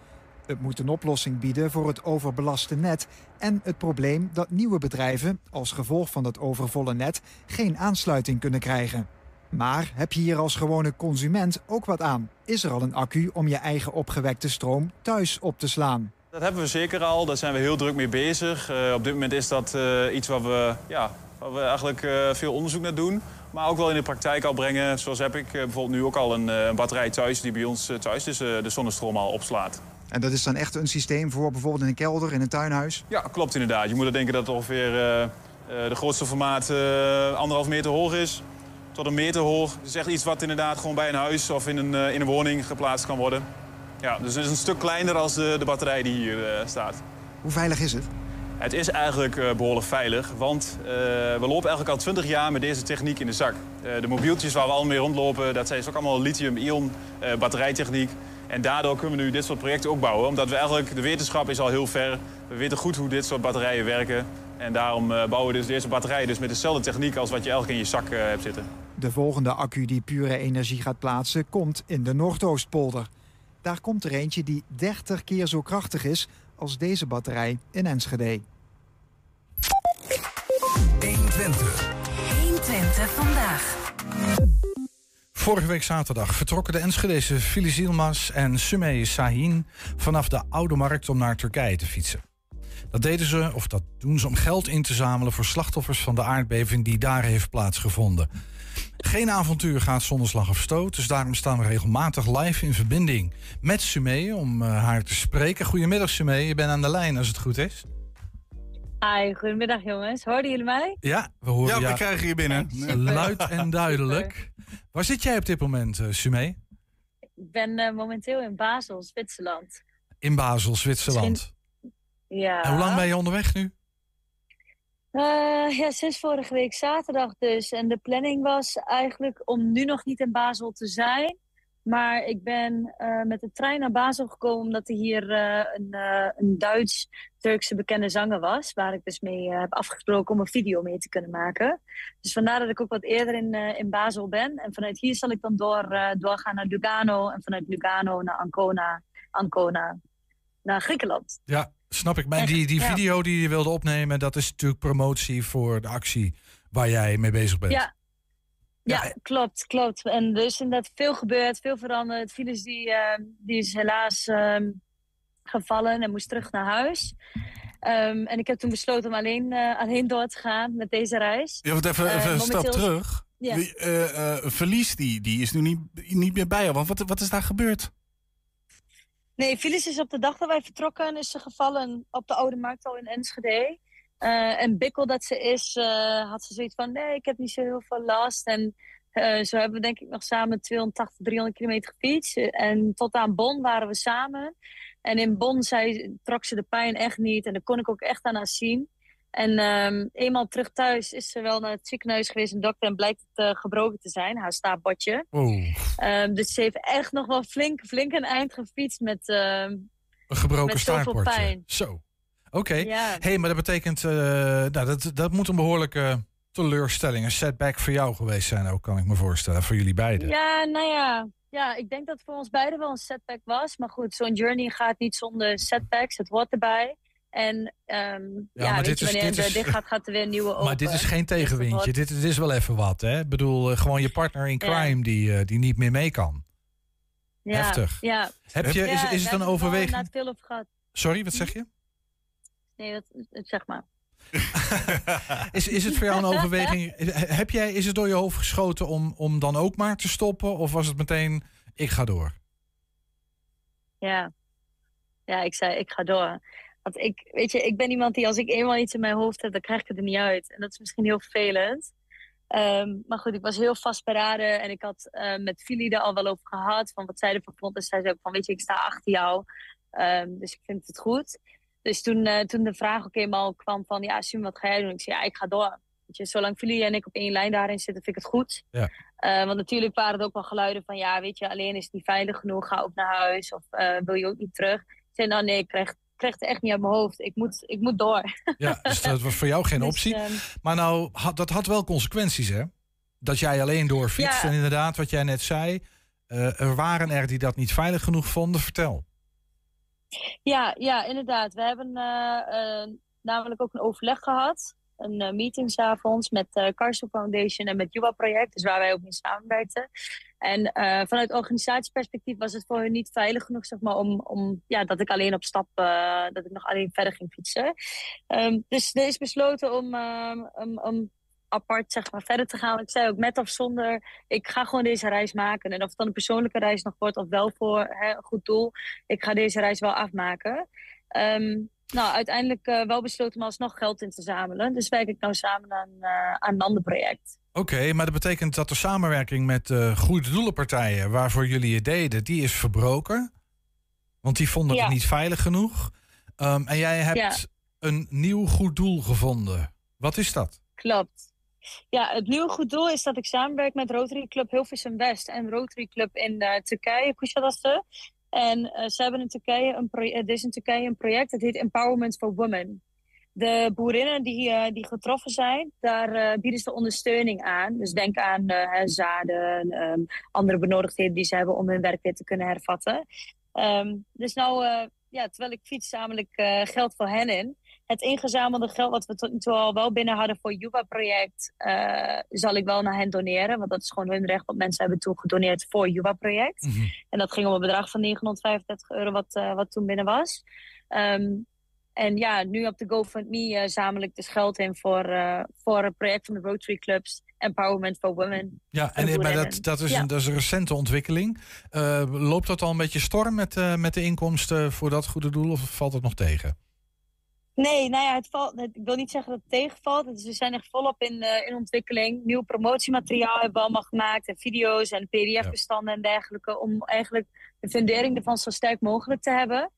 Het moet een oplossing bieden voor het overbelaste net en het probleem dat nieuwe bedrijven als gevolg van dat overvolle net geen aansluiting kunnen krijgen. Maar heb je hier als gewone consument ook wat aan? Is er al een accu om je eigen opgewekte stroom thuis op te slaan? Dat hebben we zeker al, daar zijn we heel druk mee bezig. Eh, op dit moment is dat eh, iets waar we, ja, waar we eigenlijk eh, veel onderzoek naar doen. Maar ook wel in de praktijk al brengen. Zoals heb ik bijvoorbeeld nu ook al een, een batterij thuis die bij ons thuis dus, de zonnestroom al opslaat. En dat is dan echt een systeem voor bijvoorbeeld in een kelder, in een tuinhuis? Ja, klopt inderdaad. Je moet er denken dat het ongeveer de grootste formaat anderhalf meter hoog is. Tot een meter hoog. Het is echt iets wat inderdaad gewoon bij een huis of in een, eh, in een woning geplaatst kan worden. Ja, dus het is een stuk kleiner als de, de batterij die hier eh, staat. Hoe veilig is het? Het is eigenlijk eh, behoorlijk veilig, want we lopen eigenlijk al 20 jaar met deze techniek in de zak. De mobieltjes waar we allemaal mee rondlopen, dat zijn ook allemaal lithium-ion batterijtechniek. En daardoor kunnen we nu dit soort projecten ook bouwen, omdat we eigenlijk, de wetenschap is al heel ver. We weten goed hoe dit soort batterijen werken. En daarom bouwen we dus deze batterijen dus met dezelfde techniek als wat je eigenlijk in je zak hebt zitten. De volgende accu die pure energie gaat plaatsen komt in de Noordoostpolder. Daar komt er eentje die 30 keer zo krachtig is als deze batterij in Enschede. 120 vandaag. Vorige week zaterdag vertrokken de Enschedese Fili Zielmas en Sumey Sahin vanaf de Oude Markt om naar Turkije te fietsen. Dat deden ze, of dat doen ze om geld in te zamelen voor slachtoffers van de aardbeving die daar heeft plaatsgevonden. Geen avontuur gaat zonder slag of stoot, dus daarom staan we regelmatig live in verbinding met Sumey om uh, haar te spreken. Goedemiddag Sumey, je bent aan de lijn als het goed is. Hi, goedemiddag jongens. Hoorden jullie mij? Ja, we horen Ja, we krijgen je binnen. luid en duidelijk. Waar zit jij op dit moment, uh, Sumey? Ik ben uh, momenteel in Basel, Zwitserland. In Basel, Zwitserland. Ja. En hoe lang ben je onderweg nu? Uh, ja, sinds vorige week zaterdag dus. En de planning was eigenlijk om nu nog niet in Basel te zijn. Maar ik ben uh, met de trein naar Basel gekomen omdat er hier uh, een, een Duits-Turkse bekende zanger was. Waar ik dus mee heb afgesproken om een video mee te kunnen maken. Dus vandaar dat ik ook wat eerder in, in Basel ben. En vanuit hier zal ik dan door, doorgaan naar Lugano. En vanuit Lugano naar Ancona. Ancona naar Griekenland. Ja, Snap ik. Maar die, die video die je wilde opnemen, dat is natuurlijk promotie voor de actie waar jij mee bezig bent. Ja, ja, ja klopt, klopt. En er is inderdaad veel gebeurd, veel veranderd. Files die, uh, die is helaas uh, gevallen en moest terug naar huis. Um, en ik heb toen besloten om alleen, uh, alleen door te gaan met deze reis. Ja, want even, even een stap terug. Ja. Die, verlies die, die is nu niet, niet meer bij jou. Want wat, wat is daar gebeurd? Nee, Phyllis is op de dag dat wij vertrokken is ze gevallen op de Oude Markt al in Enschede. Uh, en bikkel dat ze is, uh, had ze zoiets van, nee, ik heb niet zo heel veel last. En uh, zo hebben we denk ik nog samen 280, 300 kilometer gefietst. En tot aan Bonn waren we samen. En in Bonn zei, trok ze de pijn echt niet. En dat kon ik ook echt aan haar zien. En um, eenmaal terug thuis is ze wel naar het ziekenhuis geweest, een dokter, en blijkt het uh, gebroken te zijn, haar staafbotje. Oh. Um, dus ze heeft echt nog wel flink, flink een eind gefietst met, uh, een gebroken staartbotje. Zo. Oké. Okay. Ja. hey, maar dat betekent, uh, nou, dat, dat moet een behoorlijke teleurstelling, een setback voor jou geweest zijn ook, kan ik me voorstellen, voor jullie beiden. Ja, nou ja. Ja, ik denk dat het voor ons beiden wel een setback was. Maar goed, zo'n journey gaat niet zonder setbacks. Het hoort erbij. En um, ja, ja weet dit je, wanneer is, dit, is, gaat, gaat er weer een nieuwe open. Maar dit is geen tegenwindje. Dit, dit is wel even wat, hè? Ik bedoel, uh, gewoon je partner in crime ja. die, uh, die niet meer mee kan. Ja, Heftig. Ja. Heb je, is, is het een overweging? veel op gehad. Sorry, wat zeg je? Nee, dat, zeg maar. <laughs> is, is het voor jou een overweging? <laughs> Heb jij, is het door je hoofd geschoten om, om dan ook maar te stoppen? Of was het meteen, ik ga door? Ja. Ja, ik zei, ik ga door. Want ik, weet je, ik ben iemand die als ik eenmaal iets in mijn hoofd heb, dan krijg ik het er niet uit. En dat is misschien heel vervelend. Um, maar goed, ik was heel vastberaden en ik had uh, met Fili er al wel over gehad. Van wat zij ervan vond. En zij zei ook van, weet je, ik sta achter jou. Um, dus ik vind het goed. Dus toen, uh, toen de vraag ook eenmaal kwam van, ja, Sim, wat ga jij doen? Ik zei, ja, ik ga door. Weet je, zolang Fili en ik op één lijn daarin zitten, vind ik het goed. Ja. Uh, want natuurlijk waren er ook wel geluiden van, ja, weet je, alleen is het niet veilig genoeg. Ga ook naar huis of wil je ook niet terug. Ik zei, nou nee, ik krijg kreeg het echt niet uit mijn hoofd. Ik moet, ik moet door. Ja, dus dat was voor jou geen <laughs> Dus, optie. ehm, Maar nou, had, dat had wel consequenties, hè? Dat jij alleen doorfietst. Ja. En inderdaad, wat jij net zei, eh, er waren er die dat niet veilig genoeg vonden. Vertel. Ja, ja, inderdaad. We hebben eh, eh, namelijk ook een overleg gehad. Een uh, meeting s'avonds met uh, Carso Foundation en met Juba Project. Dus waar wij ook mee samenwerkten. En uh, vanuit organisatieperspectief was het voor hun niet veilig genoeg, zeg maar, om, om ja, dat ik alleen op stap, dat ik nog alleen verder ging fietsen. Um, dus er is besloten om, um, om, om apart zeg maar, verder te gaan. Ik zei ook met of zonder, ik ga gewoon deze reis maken. En of het dan een persoonlijke reis nog wordt of wel voor hè, een goed doel, ik ga deze reis wel afmaken. Um, nou, uiteindelijk uh, wel besloten om alsnog geld in te zamelen. Dus werk ik nou samen aan, uh, aan een ander project. Oké, okay, maar dat betekent dat de samenwerking met uh, goede doelenpartijen... waarvoor jullie het deden, die is verbroken. Want die vonden Ja. het niet veilig genoeg. Um, en jij hebt Ja. een nieuw goed doel gevonden. Wat is dat? Klopt. Ja, het nieuwe goed doel is dat ik samenwerk met Rotary Club Hilversum West en Rotary Club in uh, Turkije, Kuşadası. En uh, ze hebben in Turkije een, pro- er is in Turkije een project dat heet Empowerment for Women. De boerinnen die, uh, die getroffen zijn, daar bieden ze ondersteuning aan. Dus denk aan zaden, um, andere benodigdheden die ze hebben om hun werk weer te kunnen hervatten. Um, dus nou, ja, terwijl ik fiets, uh, geld voor hen in. Het ingezamelde geld wat we tot nu toe al wel binnen hadden voor Juba-project, uh, zal ik wel naar hen doneren. Want dat is gewoon hun recht, want mensen hebben toen gedoneerd voor Juba-project. Mhm. En dat ging om een bedrag van 935 euro, wat, uh, wat toen binnen was. Um, en ja, nu op de GoFundMe uh, zamel ik dus geld in voor, voor een project van de Rotary Clubs. Empowerment for Women. Ja, en, maar dat, dat, is ja. een, dat is een recente ontwikkeling. Uh, loopt dat al een beetje storm met, met de inkomsten voor dat goede doel of valt het nog tegen? Nee, nou ja, het valt, ik wil niet zeggen dat het tegenvalt. Dus we zijn echt volop in, uh, in ontwikkeling. Nieuw promotiemateriaal hebben we allemaal gemaakt. En video's en pdf-bestanden en dergelijke. Om eigenlijk de fundering ervan zo sterk mogelijk te hebben.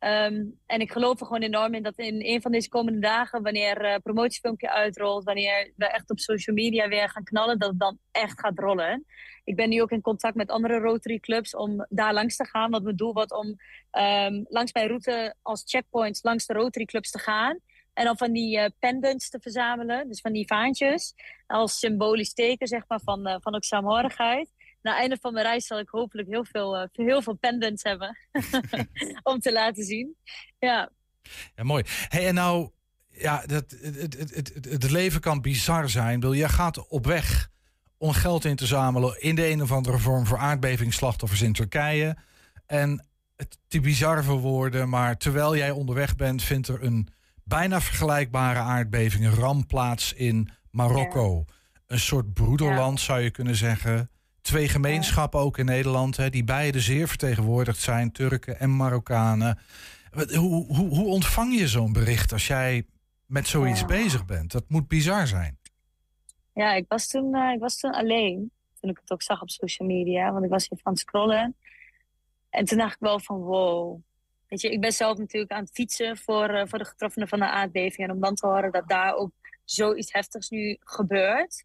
Um, en ik geloof er gewoon enorm in dat in een van deze komende dagen, wanneer uh, promotiefilmpje uitrolt, wanneer we echt op social media weer gaan knallen, dat het dan echt gaat rollen. Ik ben nu ook in contact met andere Rotary clubs om daar langs te gaan. Want mijn doel wordt om um, langs mijn route als checkpoints langs de Rotary clubs te gaan. En dan van die uh, pendants te verzamelen, dus van die vaantjes. Als symbolisch teken zeg maar, van, uh, van ook saamhorigheid na het einde van mijn reis zal ik hopelijk heel veel, uh, heel veel pendants hebben <laughs> <laughs> om te laten zien. Ja, ja mooi. Hey, en nou, ja, dat, het, het, het, het leven kan bizar zijn. Wil je gaat op weg om geld in te zamelen in de een of andere vorm voor aardbevingsslachtoffers in Turkije. En het te bizar voor woorden, maar terwijl jij onderweg bent, vindt er een bijna vergelijkbare aardbeving, een ramp plaats in Marokko. Ja. Een soort broederland ja. zou je kunnen zeggen twee gemeenschappen ook in Nederland, hè, die beide zeer vertegenwoordigd zijn, Turken en Marokkanen. Hoe, hoe, hoe ontvang je zo'n bericht als jij met zoiets ja. bezig bent? Dat moet bizar zijn. Ja, ik was, toen, uh, ik was toen alleen, toen ik het ook zag op social media, want ik was even aan het scrollen. En toen dacht ik wel van wow. Weet je, ik ben zelf natuurlijk aan het fietsen voor, uh, voor de getroffenen van de aardbeving. En om dan te horen dat daar ook zoiets heftigs nu gebeurt.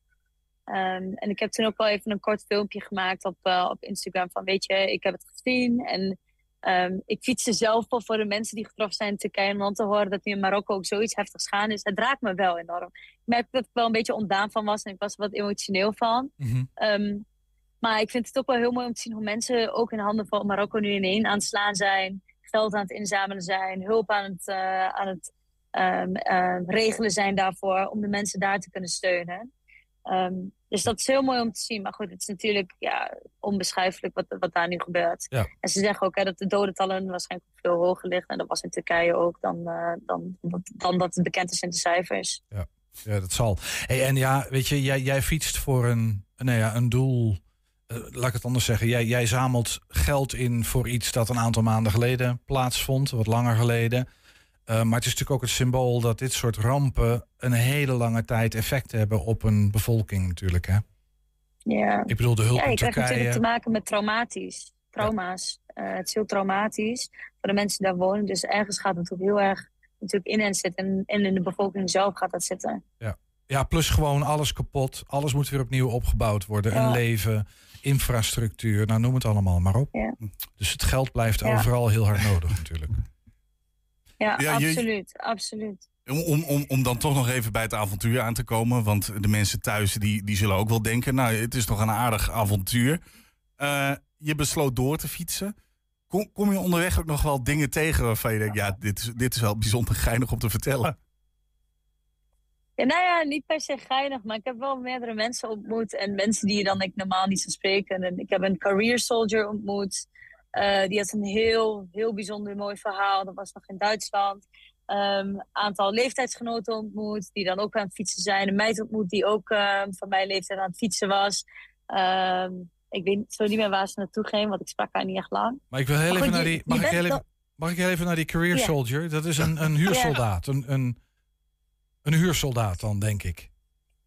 Um, en ik heb toen ook wel even een kort filmpje gemaakt op, uh, op Instagram van weet je, ik heb het gezien. En um, ik fietste zelf wel voor de mensen die getroffen zijn in Turkije. Om dan te horen dat nu in Marokko ook zoiets heftigs gaan is. Het raakt me wel enorm. Ik merk dat ik wel een beetje ontdaan van was en ik was er wat emotioneel van. Mm -hmm. um, maar ik vind het ook wel heel mooi om te zien hoe mensen ook in handen van Marokko nu ineen aan het slaan zijn. Geld aan het inzamelen zijn. Hulp aan het, uh, aan het regelen zijn daarvoor. Om de mensen daar te kunnen steunen. Um, dus dat is heel mooi om te zien. Maar goed, het is natuurlijk ja, onbeschrijfelijk wat, wat daar nu gebeurt. Ja. En ze zeggen ook hè, dat de dodentallen waarschijnlijk veel hoger liggen. En dat was in Turkije ook dan, uh, dan, dan dat het bekend is in de cijfers. Ja, ja dat zal. Hey, en ja, weet je, jij, jij fietst voor een, nou ja, een doel. Uh, laat ik het anders zeggen. Jij, jij zamelt geld in voor iets dat een aantal maanden geleden plaatsvond. Wat langer geleden. Uh, maar het is natuurlijk ook het symbool dat dit soort rampen een hele lange tijd effect hebben op een bevolking natuurlijk. Hè? Ja. Ik bedoel, de hulp ja, je Turkije... krijgt natuurlijk te maken met traumatisch. Trauma's. Ja. Uh, het is heel traumatisch voor de mensen die daar wonen. Dus ergens gaat het natuurlijk heel erg natuurlijk in hen zitten. En, en in de bevolking zelf gaat dat zitten. Ja. ja, plus gewoon alles kapot. Alles moet weer opnieuw opgebouwd worden. Ja. Een leven, infrastructuur, nou noem het allemaal maar op. Ja. Dus het geld blijft overal heel hard nodig natuurlijk. Ja, Ja, je- absoluut. absoluut. Om, om, om, dan toch nog even bij het avontuur aan te komen. Want de mensen thuis die, die zullen ook wel denken... nou, het is toch een aardig avontuur. Eh, je besloot door te fietsen. Kom, kom je onderweg ook nog wel dingen tegen waarvan je denkt... ja, dit is, dit is wel bijzonder geinig om te vertellen. Ja, nou ja, niet per se geinig, maar ik heb wel meerdere mensen ontmoet. En mensen die je dan ik normaal niet zou spreken. En ik heb een career soldier ontmoet. Eh, die had een heel, heel bijzonder mooi verhaal. Dat was nog in Duitsland. Een aantal leeftijdsgenoten ontmoet, die dan ook aan het fietsen zijn. Een meid ontmoet die ook ehm, van mijn leeftijd aan het fietsen was. Ehm, ik weet zo niet meer waar ze naartoe ging, want ik sprak haar niet echt lang. Maar ik wil heel even goed, naar die. Mag ik heel even, mag ik heel even naar die career soldier? Dat is een, een huursoldaat. Een, een, een huursoldaat dan, denk ik.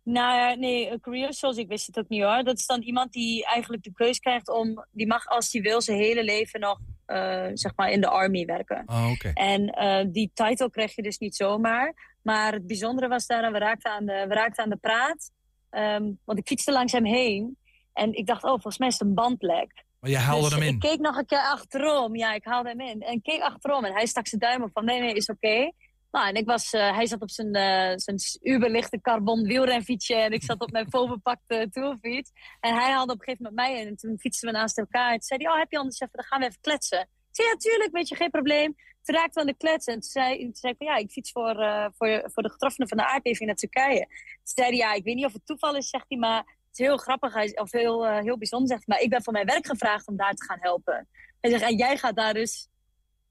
Nou ja, nee, een career soldier, ik wist het ook niet hoor. Dat is dan iemand die eigenlijk de keus krijgt om, die mag als hij wil zijn hele leven nog, eh, zeg maar, in de army werken. Oh, oké. En eh, die title kreeg je dus niet zomaar. Maar het bijzondere was daar, we raakten aan de, we raakten aan de praat. Ehm, want ik fietste langs hem heen. En ik dacht, oh, volgens mij is het een bandlek. Maar je haalde dus hem in. ik keek nog een keer achterom. Ja, ik haalde hem in. En ik keek achterom en hij stak zijn duim op van nee, nee, is oké. Nou, en ik was, eh, hij zat op zijn, eh, zijn uberlichte carbon wielrenfietsje en ik zat op mijn volbepakte tourfiets. En hij haalde op een gegeven moment mij in en toen fietsten we naast elkaar. En toen zei hij, oh, heb je anders even, dan gaan we even kletsen. zei, ja, tuurlijk, weet je, geen probleem. Toen raakte we aan de klets en toen zei, toen zei ik van, ja, ik fiets voor, uh, voor, voor de getroffenen van de aardbeving naar Turkije. Toen zei ja, ik weet niet of het toeval is, zegt hij, maar het is heel grappig, of heel, heel bijzonder, zegt hij, maar ik ben voor mijn werk gevraagd om daar te gaan helpen. Hij zegt, en jij gaat daar dus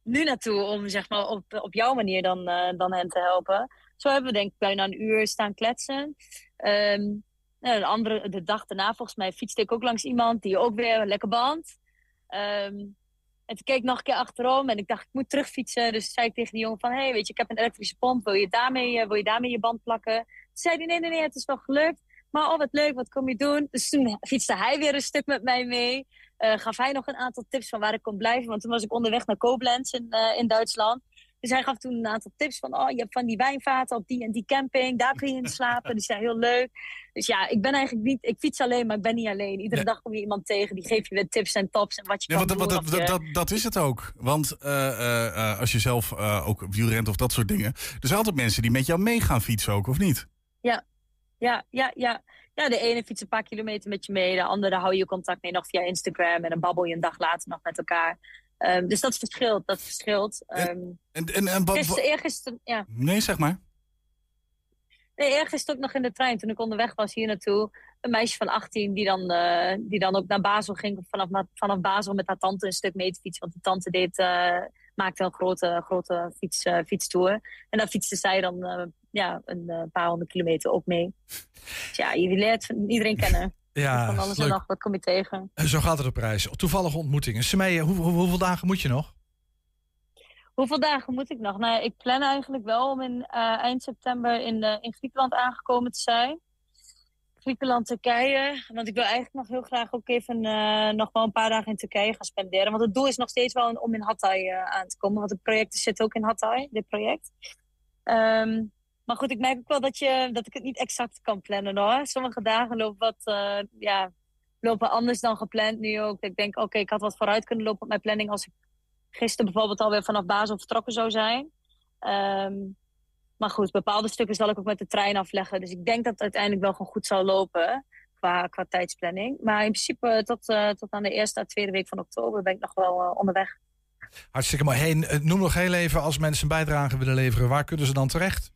nu naartoe om, zeg maar, op, op jouw manier dan, uh, dan hen te helpen. Zo hebben we denk ik bijna een uur staan kletsen. Nou, de, andere, de dag daarna, volgens mij, fietste ik ook langs iemand die ook weer een lekker band. Um, en toen keek ik nog een keer achterom en ik dacht, ik moet terugfietsen. Dus zei ik tegen die jongen van, hé, hey, weet je, ik heb een elektrische pomp. Wil je daarmee, uh, wil je, daarmee je band plakken? Toen zei hij, nee, nee, nee, het is wel gelukt. Maar oh, wat leuk, wat kom je doen? Dus toen fietste hij weer een stuk met mij mee. Uh, gaf hij nog een aantal tips van waar ik kon blijven. Want toen was ik onderweg naar Koblenz in, uh, in Duitsland. Dus hij gaf toen een aantal tips van, oh, je hebt van die wijnvaten op die en die camping, daar kun je in slapen. Die zijn heel leuk. Dus ja, ik ben eigenlijk niet, ik fiets alleen, maar ik ben niet alleen. Iedere ja. dag kom je iemand tegen, die geeft je weer tips en tops en wat je ja, kan wat, doen. Wat, dat, dat, dat, is het ook. Want uh, uh, als je zelf uh, ook wielrent of dat soort dingen, er zijn altijd mensen die met jou mee gaan fietsen ook, of niet? Ja, ja, ja, ja. Ja, de ene fietst een paar kilometer met je mee, de andere hou je contact mee nog via Instagram en dan babbel je een dag later nog met elkaar. Um, dus dat verschilt, dat verschilt. Um, en, en, en wat, gisteren, eergisteren, ja. Nee, zeg maar. Nee, eergisteren ook nog in de trein, toen ik onderweg was hier naartoe. Een meisje van 18 die dan, uh, die dan ook naar Basel ging, vanaf, vanaf Basel met haar tante een stuk mee te fietsen. Want de tante deed, uh, maakte een grote, grote fiets, uh, fietstour. En dan fietste zij dan ja, een paar honderd kilometer ook mee. Dus ja, je leert iedereen kennen. <laughs> Ja, van alles en nog, wat kom je tegen? Zo gaat het op reis. Toevallige ontmoetingen. Semee, hoe, hoe, hoeveel dagen moet je nog? Hoeveel dagen moet ik nog? Nou, ik plan eigenlijk wel om in uh, eind september in, uh, in Griekenland aangekomen te zijn. Griekenland, Turkije. Want ik wil eigenlijk nog heel graag ook even uh, nog wel een paar dagen in Turkije gaan spenderen. Want het doel is nog steeds wel om in Hatay aan te komen. Want het project zit ook in Hatay, dit project. Um, maar goed, ik merk ook wel dat, je, dat ik het niet exact kan plannen hoor. Sommige dagen lopen wat, uh, ja, lopen anders dan gepland nu ook. Ik denk, oké, ik had wat vooruit kunnen lopen op mijn planning als ik gisteren bijvoorbeeld alweer vanaf Basel vertrokken zou zijn. Um, maar goed, bepaalde stukken zal ik ook met de trein afleggen. Dus ik denk dat het uiteindelijk wel gewoon goed zal lopen qua, qua tijdsplanning. Maar in principe tot, uh, tot aan de eerste à tweede week van oktober ben ik nog wel onderweg. Hartstikke mooi. Hey, noem nog heel even, als mensen een bijdrage willen leveren, waar kunnen ze dan terecht?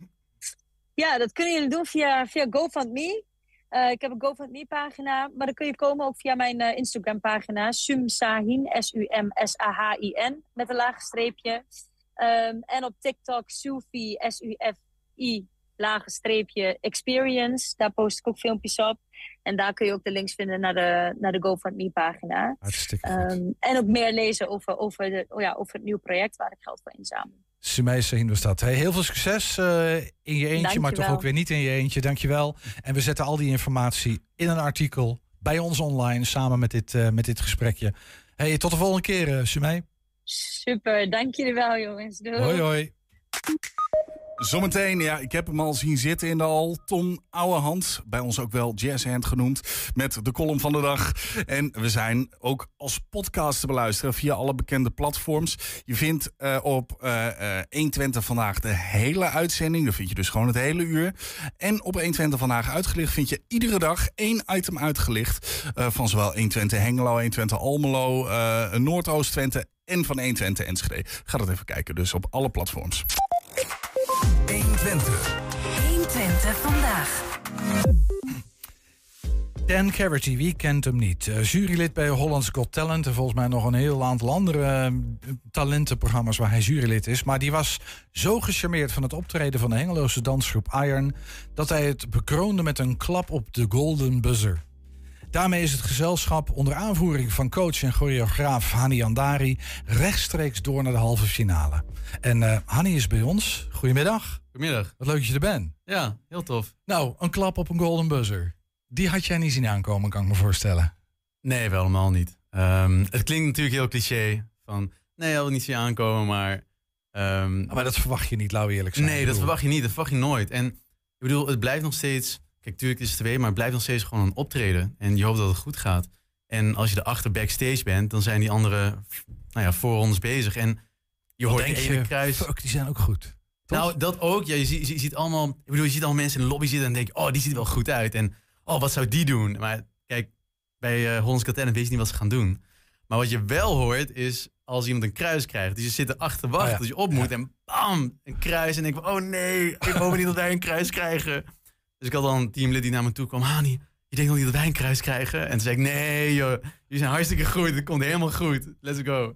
Ja, dat kunnen jullie doen via, via GoFundMe. Uh, ik heb een GoFundMe-pagina, maar dan kun je komen ook via mijn uh, Instagram-pagina. Sumsahin, S-U-M-S-A-H-I-N, met een lage streepje. Um, en op TikTok, Sufi, S-U-F-I, lage streepje, Experience. Daar post ik ook filmpjes op. En daar kun je ook de links vinden naar de, naar de GoFundMe-pagina. Hartstikke um, en ook meer lezen over, over, de, oh ja, over het nieuwe project waar ik geld voor inzamel. Sumei Sahin was dat. Hey, heel veel succes uh, in je eentje, maar toch ook weer niet in je eentje. Dankjewel. En we zetten al die informatie in een artikel bij ons online, samen met dit, uh, met dit gesprekje. Hey, tot de volgende keer, uh, Sumei. Super, dank jullie wel, jongens. Doei. Hoi, hoi. Zometeen, ja, ik heb hem al zien zitten in de hal. Tom Ouwehand, bij ons ook wel Jazzhand genoemd, met de column van de dag. En we zijn ook als podcast te beluisteren via alle bekende platforms. Je vindt uh, op uh, uh, 120 vandaag de hele uitzending. Daar vind je dus gewoon het hele uur. En op 120 vandaag uitgelicht vind je iedere dag één item uitgelicht. Van zowel 120 Hengelo, 120 Almelo, uh, Noordoost Twente en van 120 Enschede. Ga dat even kijken, dus op alle platforms. 120. 120 vandaag. Dan Carity, wie kent hem niet? Uh, jurylid bij Hollands Got Talent. En volgens mij nog een heel aantal andere uh, talentenprogramma's waar hij jurylid is. Maar die was zo gecharmeerd van het optreden van de Hengeloze dansgroep Iron... dat hij het bekroonde met een klap op de Golden Buzzer. Daarmee is het gezelschap onder aanvoering van coach en choreograaf Hani Andari rechtstreeks door naar de halve finale. En uh, Hani is bij ons. Goedemiddag. Goedemiddag. Wat leuk dat je er bent. Ja, heel tof. Nou, een klap op een golden buzzer. Die had jij niet zien aankomen, kan ik me voorstellen. Nee, wel helemaal niet. Um, het klinkt natuurlijk heel cliché. Van, nee, had ik niet zien aankomen, maar... Um, maar dat verwacht je niet, laat eerlijk zijn. Nee, dat verwacht je niet. Dat verwacht je nooit. En ik bedoel, het blijft nog steeds... Kijk, natuurlijk is het twee, maar het blijft nog steeds gewoon een optreden. En je hoopt dat het goed gaat. En als je erachter backstage bent, dan zijn die anderen nou ja, voor ons bezig. En je hoort denk de ene kruis... Fuck, die zijn ook goed. Toch? Nou, dat ook. Ja, je, ziet, je ziet allemaal... Ik bedoel, je ziet allemaal mensen in de lobby zitten en denk je... Oh, die ziet er wel goed uit. En oh, wat zou die doen? Maar kijk, bij uh, Hollands Got weet je niet wat ze gaan doen. Maar wat je wel hoort is als iemand een kruis krijgt. Dus je zit erachter te wachten Oh ja. dat je op moet. En bam, een kruis. En ik van, oh nee, ik hoop niet dat wij een kruis krijgen. Dus ik had dan een teamlid die naar me toe kwam. Hani, je denkt nog niet dat wij een kruis krijgen? En toen zei ik, nee joh, jullie zijn hartstikke goed. Het komt helemaal goed. Let's go.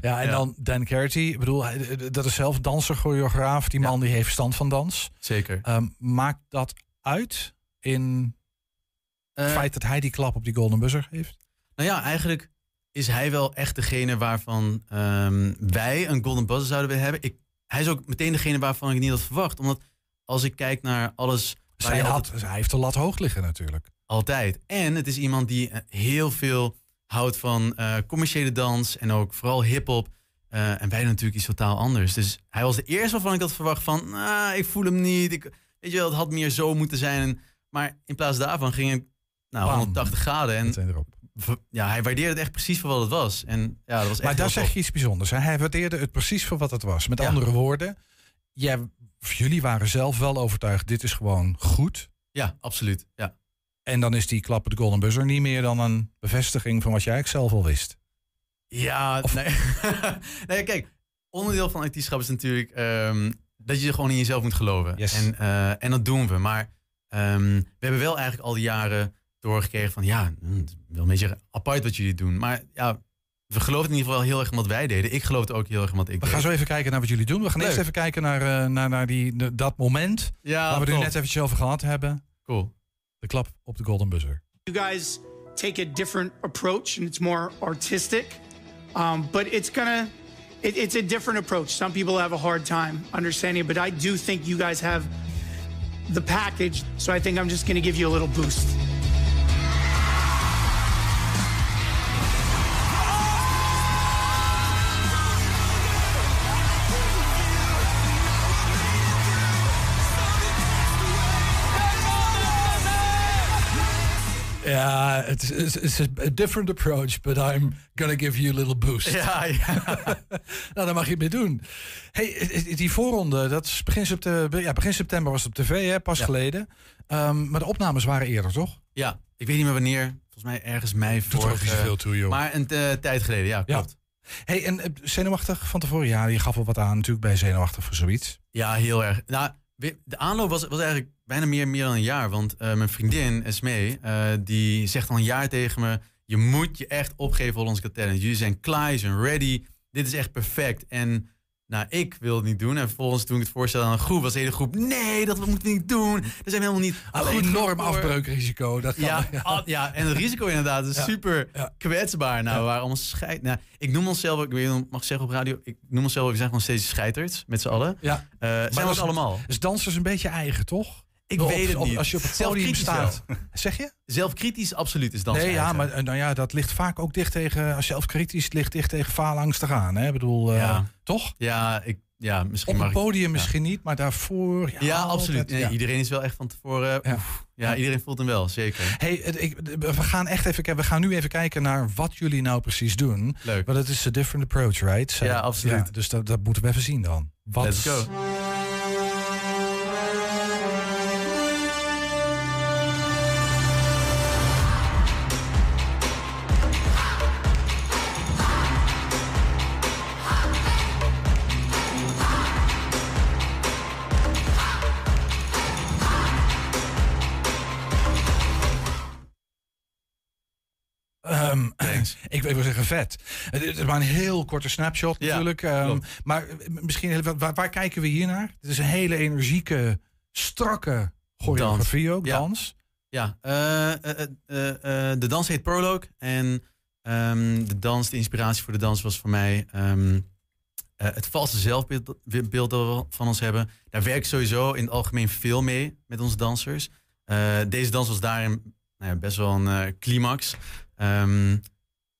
Ja, en Ja. dan Dan Carty. Ik bedoel, dat is zelf danser, choreograaf. Die man die heeft verstand van dans. Zeker. Ehm, maakt dat uit in het Eh, feit dat hij die klap op die golden buzzer heeft? Nou ja, eigenlijk is hij wel echt degene waarvan ehm, wij een golden buzzer zouden willen hebben. Ik, hij is ook meteen degene waarvan ik niet had verwacht. Omdat als ik kijk naar alles Zij je had, altijd, hij heeft de lat hoog liggen natuurlijk. altijd. En het is iemand die eh, heel veel houdt van eh, commerciële dans en ook vooral hip-hop. Eh, en wij natuurlijk iets totaal anders. Dus hij was de eerste waarvan ik had verwacht van, ah, ik voel hem niet. Ik, weet je wel, het had meer zo moeten zijn. Maar in plaats daarvan ging het nou, Bam. 180 graden. En erop. ja, hij waardeerde het echt precies voor wat het was. En ja, dat was echt Maar daar zeg je iets bijzonders. Hè? Hij waardeerde het precies voor wat het was. Met Ja. andere woorden, jij, of jullie waren zelf wel overtuigd, dit is gewoon goed. Ja, absoluut. Ja. En dan is die klap op de golden buzzer niet meer dan een bevestiging van wat jij eigenlijk zelf al wist. Ja, Of- nee. <laughs> nee, kijk, onderdeel van artiestschap is natuurlijk ehm, dat je gewoon in jezelf moet geloven. Yes. En, eh, en dat doen we. Maar ehm, we hebben wel eigenlijk al die jaren doorgekregen van ja, hm, het is wel een beetje apart wat jullie doen. Maar ja, we geloven in ieder geval heel erg in wat wij deden. Ik geloofde ook heel erg in wat ik We deed. gaan zo even kijken naar wat jullie doen. We gaan Leuk. eerst even kijken naar, eh, naar, naar die, de- dat moment ja, waar we het net eventjes over gehad hebben. Cool. De klap op de golden buzzer. You guys take a different approach and it's more artistic, um, but it's gonna. It, it's a different approach. Some people have a hard time understanding it, but I do think you guys have the package. So I think I'm just gonna give you a little boost. Ja, het is it's a different approach, but I'm gonna give you a little boost. Ja, ja. <laughs> nou, daar mag je het mee doen. Hey, die voorronde, dat is begin, september, ja, begin september was het op tv, hè, pas Ja. geleden. Ehm, maar de opnames waren eerder, toch? ja, ik weet niet meer wanneer. Volgens mij ergens mei Doet er ook niet zoveel toe, joh. Maar een eh, tijd geleden, ja, Ja. klopt. Hey, en eh, zenuwachtig van tevoren? Ja, je gaf al wat aan natuurlijk bij zenuwachtig voor zoiets. Ja, heel erg. Nou, de aanloop was, was eigenlijk bijna meer, meer dan een jaar. Want eh, mijn vriendin, Esmee, eh, die zegt al een jaar tegen me... je moet je echt opgeven voor ons. Jullie zijn klaar, je zijn ready. Dit is echt perfect. En nou, ik wil het niet doen. En vervolgens toen ik het voorstel aan een groep... was de hele groep, nee, dat moeten we niet doen. Daar zijn helemaal niet Een enorm voor. afbreukrisico. Dat kan, Ja, <laughs> ja, en het risico inderdaad is Ja, super kwetsbaar. Nou, we waren allemaal scheid. Nou, ik noem onszelf, ik weet niet mag zeggen op radio, ik noem onszelf, we zijn gewoon steeds scheiterds met z'n allen. Ja. Eh zijn we is- allemaal. Dus dansers een beetje eigen, toch? Ik weet het niet. Als je op het podium Zelfkritisch staat. <laughs> Zeg je? Zelfkritisch absoluut is dan nee, ja, maar eh, nou ja, dat ligt vaak ook dicht tegen, als zelfkritisch ligt dicht tegen faalangst te gaan. Hè? Ik bedoel, eh, toch? Ja, ik, ja, misschien Op het ik- podium ja. misschien niet, maar daarvoor. Ja, absoluut. Nee, ja. Iedereen is wel echt van tevoren. Ja. iedereen voelt hem wel, zeker. Hey, ik, we gaan echt even, we gaan nu even kijken naar wat jullie nou precies doen. Leuk. Want het is a different approach, right? Ja, absoluut. dus dat, dat moeten we even zien dan. Wat, Let's go. Thanks. <laughs> ik wil zeggen vet. Het is maar een heel korte snapshot Ja, natuurlijk. Ehm, maar eh, misschien, heel- waar, waar kijken we hier naar? Het is een hele energieke, strakke choreografie ook, Ja. dans. Ja, eh, eh, eh, eh, eh, de dans heet Prologue. En ehm, de dans, de inspiratie voor de dans was voor mij ehm, eh, het valse zelfbeeld beeld dat we van ons hebben. Daar werk ik sowieso in het algemeen veel mee met onze dansers. Eh, deze dans was daarin nou ja, best wel een eh, climax. Ehm,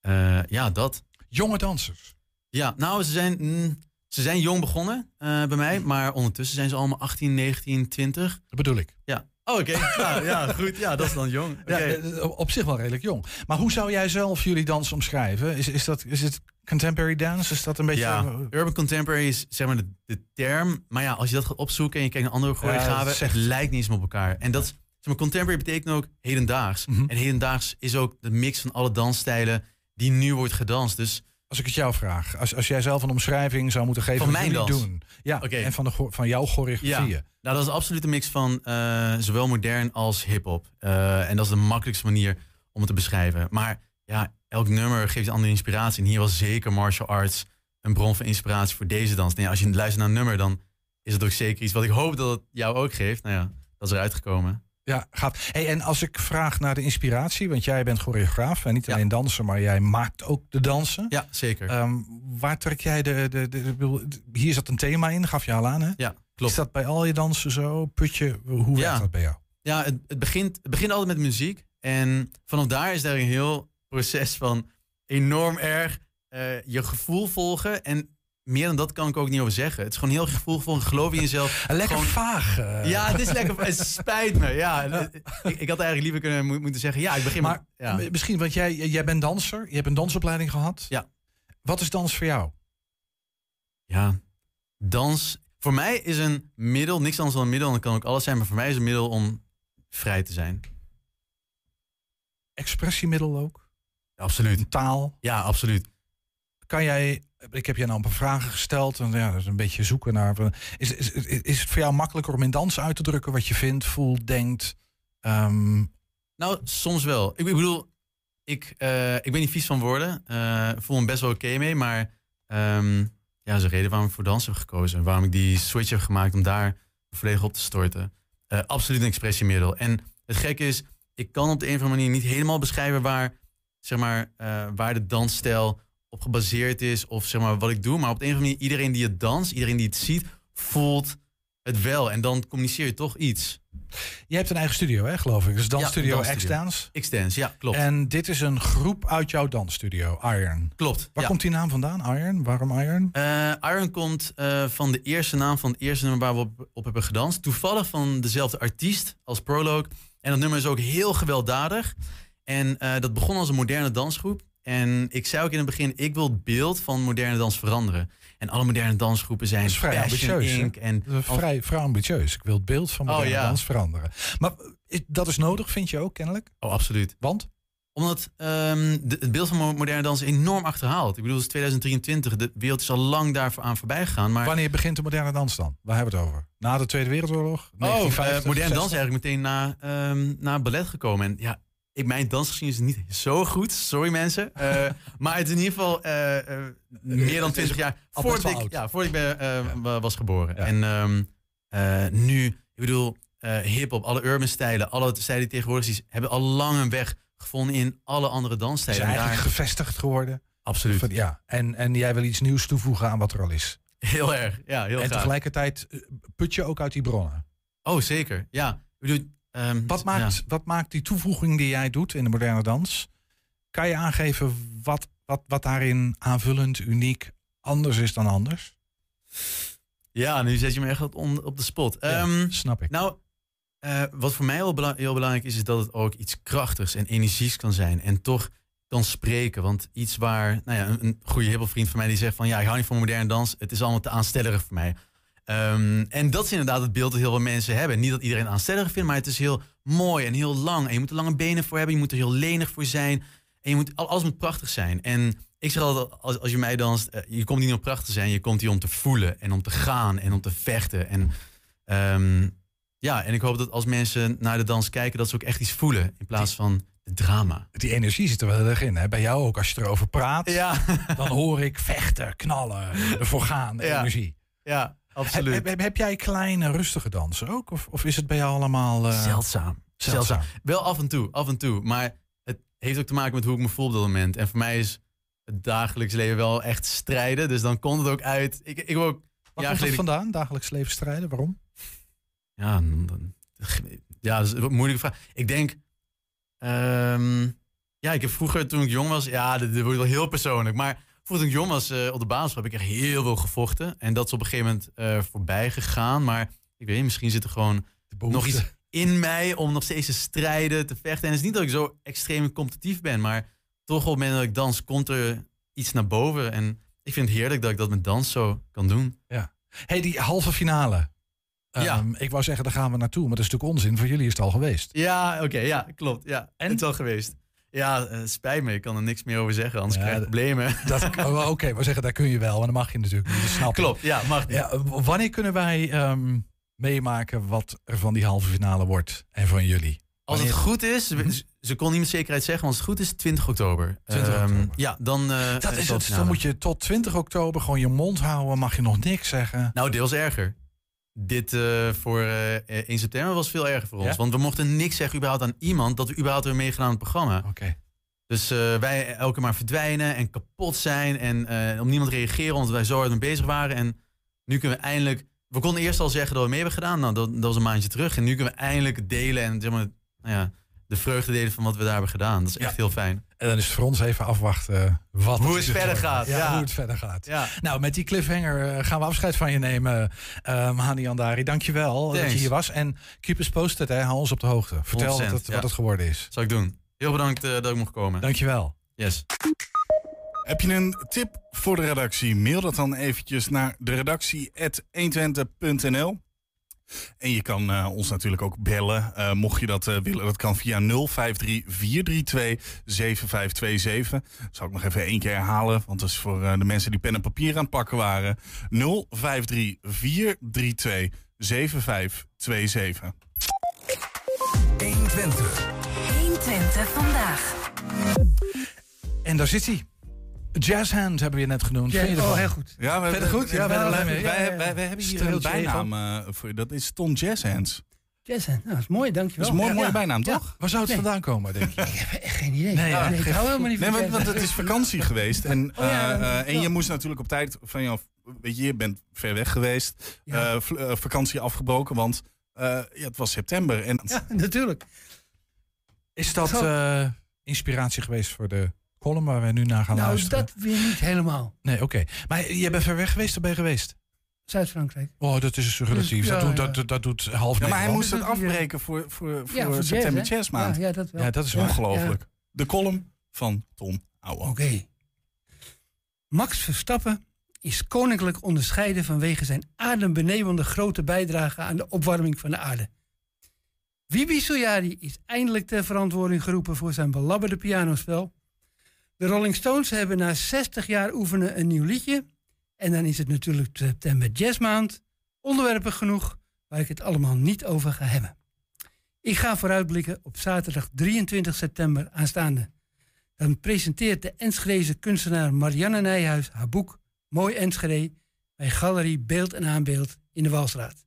eh, ja, dat. Jonge dansers. Ja, nou, ze zijn, mm, ze zijn jong begonnen eh, bij mij. Maar ondertussen zijn ze allemaal 18, 19, 20. Dat bedoel ik. Ja. Oh, oké. <laughs> ja, ja, goed. Ja, dat is dan jong. Ja, eh, op zich wel redelijk jong. Maar hoe zou jij zelf jullie dans omschrijven? Is, is, dat, is het contemporary dance? Is dat een beetje... Ja, urban contemporary is zeg maar de, de term. Maar ja, als je dat gaat opzoeken en je kijkt naar andere choreografen, zegt- het lijkt niet eens op elkaar. En dat, zeg maar, contemporary betekent ook hedendaags. Mhm. En hedendaags is ook de mix van alle dansstijlen die nu wordt gedanst. Dus Als ik het jou vraag, als, als jij zelf een omschrijving zou moeten geven Van mijn dans? doen. Ja, en van, de, van jouw choreografieën. Nou, dat is absoluut een mix van eh, zowel modern als hip-hop. Eh, en dat is de makkelijkste manier om het te beschrijven. Maar ja, elk nummer geeft een andere inspiratie. En hier was zeker martial arts een bron van inspiratie voor deze dans. Nou ja, als je luistert naar een nummer, dan is het ook zeker iets wat ik hoop dat het jou ook geeft. Nou ja, dat is eruit gekomen. Ja, gaat. Hey, en als ik vraag naar de inspiratie, want jij bent choreograaf en niet Ja. alleen danser, maar jij maakt ook de dansen. Ja, zeker. Ehm, waar trek jij de, de, de, Hier zat een thema in, gaf je al aan, hè? ja, klopt. Is dat bij al je dansen zo? Putje, hoe werkt dat bij jou? Ja, het, het, begint, het begint altijd met muziek. En vanaf daar is daar een heel proces van enorm erg eh, je gevoel volgen. En meer dan dat kan ik ook niet over zeggen. Het is gewoon heel gevoel volgen, geloof in jezelf. <laughs> Lekker Gewoon- vaag. eh. Ja, het is lekker. Het spijt me. <laughs> Ja, ik, ik had eigenlijk liever kunnen mo- moeten zeggen. Ja, ik begin Maar met. Ja. misschien, want jij, jij bent danser, je hebt een dansopleiding gehad. Ja. Wat is dans voor jou? ja, dans. Voor mij is een middel, niks anders dan een middel. En dat kan ook alles zijn, maar voor mij is een middel om vrij te zijn. Expressiemiddel ook? Absoluut. Taal? Ja, absoluut. Kan jij, ik heb je nou een paar vragen gesteld en ja, dat is een beetje zoeken naar. Is, is, is het voor jou makkelijker om in dans uit te drukken wat je vindt, voelt, denkt? Ehm, Nou, soms wel. Ik, bedoel, ik, eh, ik ben niet vies van woorden. Eh, Ik voel me best wel oké mee. Maar ehm, ja, dat is de reden waarom ik voor dans heb gekozen. Waarom ik die switch heb gemaakt om daar volledig op te storten. Eh, absoluut een expressiemiddel. En het gekke is, ik kan op de een of andere manier niet helemaal beschrijven waar, zeg maar, eh, waar de dansstijl op gebaseerd is. Of zeg maar wat ik doe. Maar op de een of andere manier, iedereen die het danst, iedereen die het ziet, voelt het wel. En dan communiceer je toch iets. je hebt een eigen studio, hè, geloof ik. Dus dansstudio Ja, dansstudio. X-Dance. X-Dance, ja, klopt. En dit is een groep uit jouw dansstudio, Iron. klopt. Waar ja. komt die naam vandaan, Iron? Waarom Iron? Eh, Iron komt eh, van de eerste naam van het eerste nummer waar we op, op hebben gedanst. Toevallig van dezelfde artiest als Prologue. En dat nummer is ook heel gewelddadig. En eh, dat begon als een moderne dansgroep. En ik zei ook in het begin, ik wil het beeld van moderne dans veranderen. En alle moderne dansgroepen zijn Dat is vrij ambitieus? Inc. En vrij, vrij ambitieus. Ik wil het beeld van Oh, moderne ja. dans veranderen. Maar is- dat is nodig, vind je ook kennelijk? Oh, absoluut. Want? Omdat ehm, de- het beeld van mo- moderne dans enorm achterhaald. Ik bedoel, het is 2023. De wereld is al lang daar aan voorbij gegaan. Maar Wanneer begint de moderne dans dan? Waar hebben we het over? Na de Tweede Wereldoorlog? Oh, 1950, eh, moderne dans is 60? eigenlijk meteen na, ehm, na ballet gekomen. En ja, ik, mijn dansgeschiedenis is niet zo goed. Sorry mensen. Eh, <laughs> maar het is in ieder geval eh, eh, meer dan 20 jaar voordat ik, ja, voordat ik ben, wa- was geboren. Ja. En ehm, eh, nu, ik bedoel, hip-hop, alle urban stijlen, alle stijlen die tegenwoordig zijn, hebben al lang een weg gevonden in alle andere dansstijlen. En eigenlijk daar- gevestigd geworden. absoluut. Van- ja. en, en jij wil iets nieuws toevoegen aan wat er al is. Heel erg. Ja, heel en graag. tegelijkertijd put je ook uit die bronnen. Oh, zeker. Ja. Ik bedoel, ehm, Wat ja. maakt, wat maakt die toevoeging die jij doet in de moderne dans? Kan je aangeven wat, wat, wat daarin aanvullend, uniek, anders is dan anders? Ja, nu zet je me echt op, de spot. Ja, Ehm, snap ik. Nou, eh, wat voor mij heel, bela- heel belangrijk is, is dat het ook iets krachtigs en energieks kan zijn. En toch kan spreken. Want iets waar, nou ja, een, een goede hippelvriend van mij die zegt van ja, ik hou niet van moderne dans. Het is allemaal te aanstellerig voor mij. Ehm, en dat is inderdaad het beeld dat heel veel mensen hebben. Niet dat iedereen aanstellerig vindt, maar het is heel mooi en heel lang. En je moet er lange benen voor hebben, je moet er heel lenig voor zijn. En je moet, al- alles moet prachtig zijn. En ik zeg altijd, als, als je mij danst, eh, je komt niet om prachtig te zijn, je komt hier om te voelen en om te gaan en om te vechten. En ehm, ja, en ik hoop dat als mensen naar de dans kijken, dat ze ook echt iets voelen in plaats van drama. Die energie zit er wel heel erg in. Hè? Bij jou ook, als je erover praat, Ja, dan hoor ik vechten, knallen, <laughs> ervoor gaan, Ja. energie. ja absoluut. heb, heb- heb jij kleine, rustige dansen ook? Of, of is het bij jou allemaal... eh, Zeldzaam. zeldzaam? Zeldzaam. Wel af en toe, af en toe. Maar het heeft ook te maken met hoe ik me voel op dat moment. En voor mij is het dagelijks leven wel echt strijden. Dus dan komt het ook uit. Ik, ik wil ook. Waar ja, komt het vandaan, dagelijks leven strijden? Waarom? Ja, dan- dan- ja, dat is een moeilijke vraag. Ik denk. ehm, ja, ik heb vroeger toen ik jong was. Ja, dit, dit wordt wel heel persoonlijk. Maar toen ik jong was eh, op de basisschool heb ik echt heel veel gevochten. En dat is op een gegeven moment eh, voorbij gegaan. Maar ik weet niet, misschien zit er gewoon nog iets in mij om nog steeds te strijden, te vechten. En het is niet dat ik zo extreem competitief ben, maar toch op het moment dat ik dans, komt er iets naar boven. En ik vind het heerlijk dat ik dat met dans zo kan doen. hey, die halve finale. Ja. Ehm, ik wou zeggen, daar gaan we naartoe. Maar dat is natuurlijk onzin. Voor jullie is het al geweest. Ja, oké, ja, klopt. Ja, En? het is al geweest. Ja, uh, spijt me. Ik kan er niks meer over zeggen, anders Ja, krijg ik d- problemen. <laughs> Oh, Oké, we zeggen daar kun je wel, maar dan mag je natuurlijk niet. Dat snap ik. Klopt, ja, mag niet. Ja, wanneer kunnen wij ehm, meemaken wat er van die halve finale wordt en van jullie? Als het goed is, we- ze- kon niet met zekerheid zeggen, maar als het goed is, 20 oktober. 20 Ehm, oktober. ja, dan. eh, Dat is het. Dan moet je tot 20 oktober gewoon je mond houden. Mag je nog niks zeggen. Nou, deels erger. Dit eh, voor eh 1 september was veel erger voor ons. Ja? Want we mochten niks zeggen überhaupt aan iemand dat we überhaupt weer meegedaan aan het programma. Oké. Dus eh, wij elke maar verdwijnen en kapot zijn en eh, om niemand reageren omdat wij zo hard mee bezig waren. En nu kunnen we eindelijk. We konden eerst al zeggen dat we mee hebben gedaan. Nou, dat, dat was een maandje terug. En nu kunnen we eindelijk delen en zeg maar, nou ja, de vreugde delen van wat we daar hebben gedaan. Dat is echt Ja. heel fijn. En dan is het voor ons even afwachten wat Hoe het verder wordt. gaat, ja. hoe het verder gaat. Ja. Nou, met die cliffhanger eh, gaan we afscheid van je nemen. Uh, Hani Andari, dankjewel dat je hier was. En keep us posted, hè. hou ons op de hoogte. Vertel wat 100%, het, ja. wat het geworden is. Zal ik doen. Heel bedankt eh, dat ik mocht komen. Dankjewel. Yes. Heb je een tip voor de redactie? Mail dat dan eventjes naar de redactie.120.nl. En je kan eh, ons natuurlijk ook bellen. eh, mocht je dat eh, willen, dat kan via 053 432 7527. Zal ik nog even één keer herhalen, want dat is voor de mensen die pen en papier aan het pakken waren. 053 432 7527. 120. 120 vandaag. En daar zit hij. Jazzhand hebben we je net genoemd. Ja, oh, heel goed. Ja, we, het goed? Ja? Wij, wij, wij hebben hier een bijnaam eh, voor je. Dat is Tom Jazzhands. Jason, nou, dat is mooi, dankjewel. Dat is een mooi, Ja, mooie ja. bijnaam, Ja. toch? Waar zou het Nee. vandaan komen, denk je? <laughs> Ik heb echt geen idee. Nee, ja, ik hou helemaal niet Nee, van want, want het is vakantie geweest. En Oh ja, eh, eh, en je moest natuurlijk op tijd van jou. Weet je, je bent ver weg geweest. Vakantie afgebroken, want eh, ja, het was september. En Ja, natuurlijk. Is dat eh, inspiratie geweest voor de column waar wij nu naar gaan Nou, luisteren? dat weer niet helemaal. Nee, oké. Maar jij bent ver weg geweest of ben je geweest? Zuid-Frankrijk. Oh, dat is relatief. Ja, dat, doet, ja. dat, dat doet half ja, maar hij moest het afbreken voor, voor, voor, jazz, september hè? Jazzmaand. Ja, ja, dat wel. Ja, dat is Ja, Ongelooflijk. De column van Tom Ouwe. Oké. Max Verstappen is koninklijk onderscheiden vanwege zijn adembenemende grote bijdrage aan de opwarming van de aarde. Wibi Soyari is eindelijk ter verantwoording geroepen voor zijn belabberde pianospel. De Rolling Stones hebben na 60 jaar oefenen een nieuw liedje. En dan is het natuurlijk september jazzmaand. Onderwerpen genoeg waar ik het allemaal niet over ga hebben. Ik ga vooruitblikken op zaterdag 23 september aanstaande. Dan presenteert de Enschedeze kunstenaar Marianne Nijhuis haar boek Mooi Enschede bij Galerie Beeld en Aanbeeld in de Walstraat.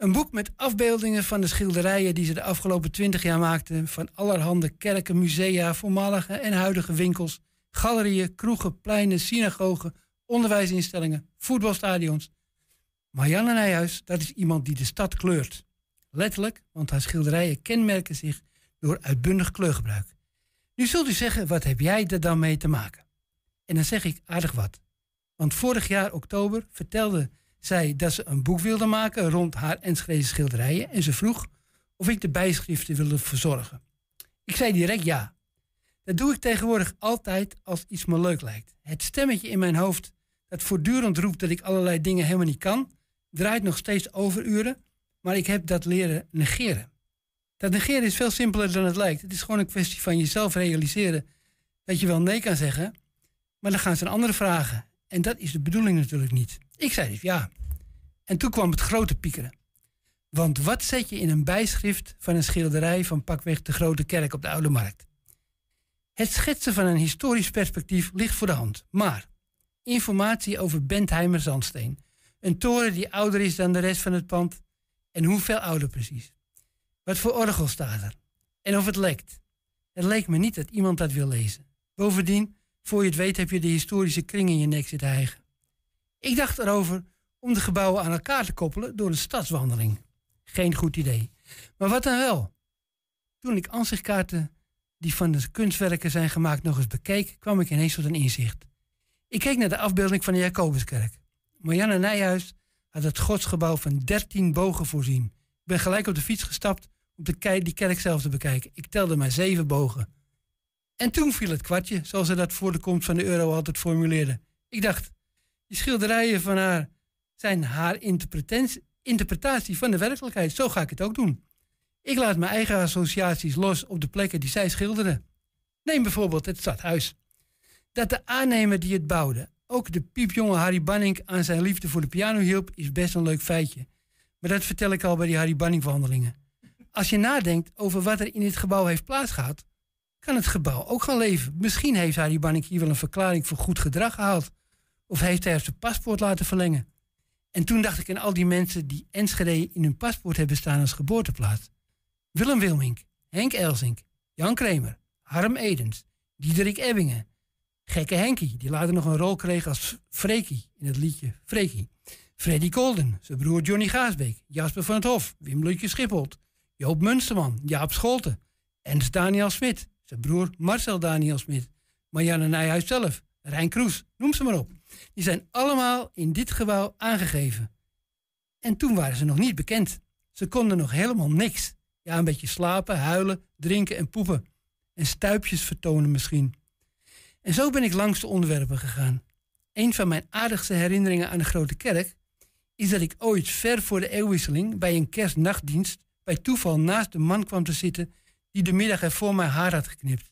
Een boek met afbeeldingen van de schilderijen die ze de afgelopen twintig jaar maakte van allerhande kerken, musea, voormalige en huidige winkels, galerieën, kroegen, pleinen, synagogen, onderwijsinstellingen, voetbalstadions. Marianne Nijhuis, dat is iemand die de stad kleurt. Letterlijk, want haar schilderijen kenmerken zich door uitbundig kleurgebruik. Nu zult u zeggen, wat heb jij er dan mee te maken? En dan zeg ik aardig wat. Want vorig jaar oktober vertelde zij dat ze een boek wilde maken rond haar Enschede schilderijen en ze vroeg of ik de bijschriften wilde verzorgen. Ik zei direct ja. Dat doe ik tegenwoordig altijd als iets me leuk lijkt. Het stemmetje in mijn hoofd dat voortdurend roept dat ik allerlei dingen helemaal niet kan, draait nog steeds overuren, maar ik heb dat leren negeren. Dat negeren is veel simpeler dan het lijkt. Het is gewoon een kwestie van jezelf realiseren dat je wel nee kan zeggen, maar dan gaan ze een andere vragen. En dat is de bedoeling natuurlijk niet. Ik zei dus ja. En toen kwam het grote piekeren. Want wat zet je in een bijschrift van een schilderij van pakweg de Grote Kerk op de Oude Markt? Het schetsen van een historisch perspectief ligt voor de hand. Maar informatie over Bentheimer Zandsteen. Een toren die ouder is dan de rest van het pand. En hoeveel ouder precies? Wat voor orgel staat er? En of het lekt? Het leek me niet dat iemand dat wil lezen. Bovendien, voor je het weet heb je de historische kring in je nek zitten hijgen. Ik dacht erover om de gebouwen aan elkaar te koppelen door een stadswandeling. Geen goed idee. Maar wat dan wel? Toen ik aanzichtkaarten die van de kunstwerken zijn gemaakt nog eens bekeek, kwam ik ineens tot een inzicht. Ik keek naar de afbeelding van de Jacobuskerk. Marianne Nijhuis had het godsgebouw van 13 bogen voorzien. Ik ben gelijk op de fiets gestapt om de die kerk zelf te bekijken. Ik telde maar zeven bogen. En toen viel het kwartje, zoals ze dat voor de komst van de euro altijd formuleerde. Ik dacht, die schilderijen van haar zijn haar interpretatie, van de werkelijkheid. Zo ga ik het ook doen. Ik laat mijn eigen associaties los op de plekken die zij schilderde. Neem bijvoorbeeld het stadhuis. Dat de aannemer die het bouwde ook de piepjonge Harry Banning aan zijn liefde voor de piano hielp, is best een leuk feitje. Maar dat vertel ik al bij die Harry Banning wandelingen. Als je nadenkt over wat er in dit gebouw heeft plaatsgehad, kan het gebouw ook gaan leven. Misschien heeft Harry Banning hier wel een verklaring voor goed gedrag gehaald. Of heeft hij zijn paspoort laten verlengen. En toen dacht ik aan al die mensen die Enschede in hun paspoort hebben staan als geboorteplaats. Willem Wilmink, Henk Elsink, Jan Kremer, Harm Edens, Diederik Ebbingen, Gekke Henkie, die later nog een rol kreeg als Freekie in het liedje Freekie. Freddy Kolden, zijn broer Johnny Gaasbeek, Jasper van het Hof, Wim Lutje Schipholt, Joop Munsterman, Jaap Scholten, Ens Daniel Smit, zijn broer Marcel Daniel Smit, Marianne Nijhuis zelf, Rijn Kroes, noem ze maar op. Die zijn allemaal in dit gebouw aangegeven. En toen waren ze nog niet bekend. Ze konden nog helemaal niks. Ja, een beetje slapen, huilen, drinken en poepen. En stuipjes vertonen misschien. En zo ben ik langs de onderwerpen gegaan. Een van mijn aardigste herinneringen aan de Grote Kerk is dat ik ooit ver voor de eeuwwisseling bij een kerstnachtdienst bij toeval naast de man kwam te zitten die de middag ervoor mijn haar had geknipt.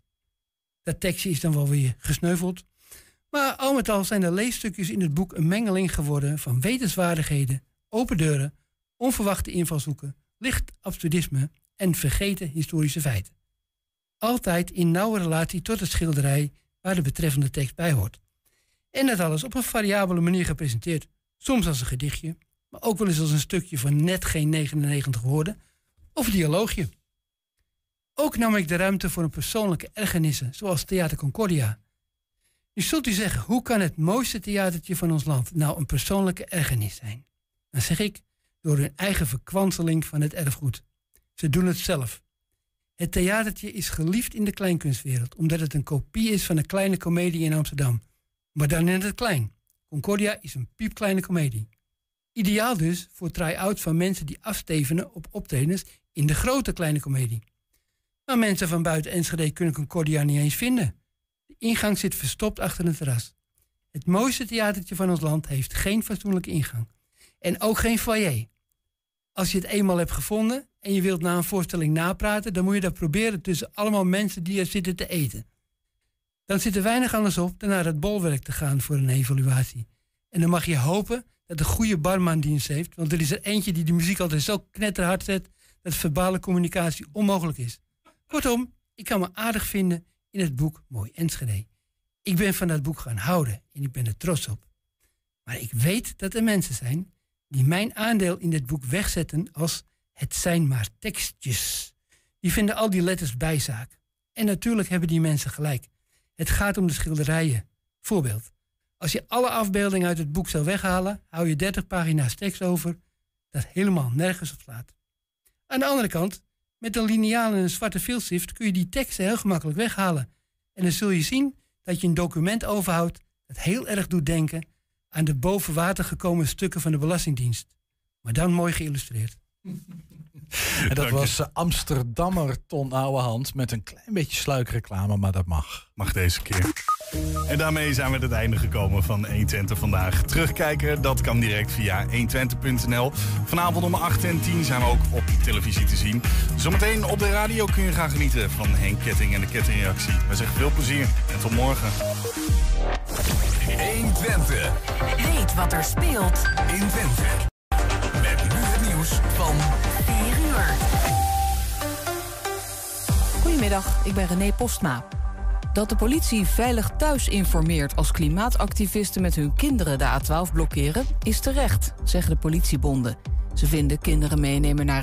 Dat tekstje is dan wel weer gesneuveld. Maar al met al zijn de leesstukjes in het boek een mengeling geworden van wetenswaardigheden, open deuren, onverwachte invalshoeken, licht absurdisme en vergeten historische feiten. Altijd in nauwe relatie tot het schilderij waar de betreffende tekst bij hoort. En dat alles op een variabele manier gepresenteerd. Soms als een gedichtje, maar ook wel eens als een stukje van net geen 99 woorden of dialoogje. Ook nam ik de ruimte voor een persoonlijke ergernissen, zoals Theater Concordia. Nu zult u zeggen, hoe kan het mooiste theatertje van ons land nou een persoonlijke ergernis zijn? Dan zeg ik, door hun eigen verkwanseling van het erfgoed. Ze doen het zelf. Het theatertje is geliefd in de kleinkunstwereld, omdat het een kopie is van een kleine komedie in Amsterdam. Maar dan in het klein. Concordia is een piepkleine komedie. Ideaal dus voor try-outs van mensen die afstevenen op optredens in de grote kleine komedie. Maar mensen van buiten Enschede kunnen Concordia niet eens vinden. Ingang zit verstopt achter een terras. Het mooiste theatertje van ons land heeft geen fatsoenlijke ingang. En ook geen foyer. Als je het eenmaal hebt gevonden en je wilt na een voorstelling napraten, dan moet je dat proberen tussen allemaal mensen die er zitten te eten. Dan zit er weinig anders op dan naar het bolwerk te gaan voor een evaluatie. En dan mag je hopen dat de goede barman dienst heeft, want er is er eentje die de muziek altijd zo knetterhard zet dat verbale communicatie onmogelijk is. Kortom, ik kan me aardig vinden in het boek Mooi Enschede. Ik ben van dat boek gaan houden en ik ben er trots op. Maar ik weet dat er mensen zijn die mijn aandeel in dit boek wegzetten als het zijn maar tekstjes. Die vinden al die letters bijzaak. En natuurlijk hebben die mensen gelijk. Het gaat om de schilderijen. Voorbeeld. Als je alle afbeeldingen uit het boek zou weghalen, hou je 30 pagina's tekst over dat helemaal nergens op slaat. Aan de andere kant, met een liniaal en een zwarte viltstift kun je die teksten heel gemakkelijk weghalen. En dan zul je zien dat je een document overhoudt dat heel erg doet denken aan de boven water gekomen stukken van de Belastingdienst. Maar dan mooi geïllustreerd. En dat was uh, Amsterdammer Ton Ouwehand met een klein beetje sluikreclame, maar dat mag. Mag deze keer. En daarmee zijn we aan het einde gekomen van 120 vandaag. Terugkijken, dat kan direct via 120.nl. Vanavond om 8 en 10 zijn we ook op televisie te zien. Zometeen op de radio kun je gaan genieten van Henk Ketting en de Kettingreactie. We zeggen veel plezier en tot morgen. 120. Weet wat er speelt in Twente. Met nu het nieuws van 4 uur. Goedemiddag, ik ben René Postma. Dat de politie veilig thuis informeert als klimaatactivisten met hun kinderen de A12 blokkeren, is terecht, zeggen de politiebonden. Ze vinden kinderen meenemen naar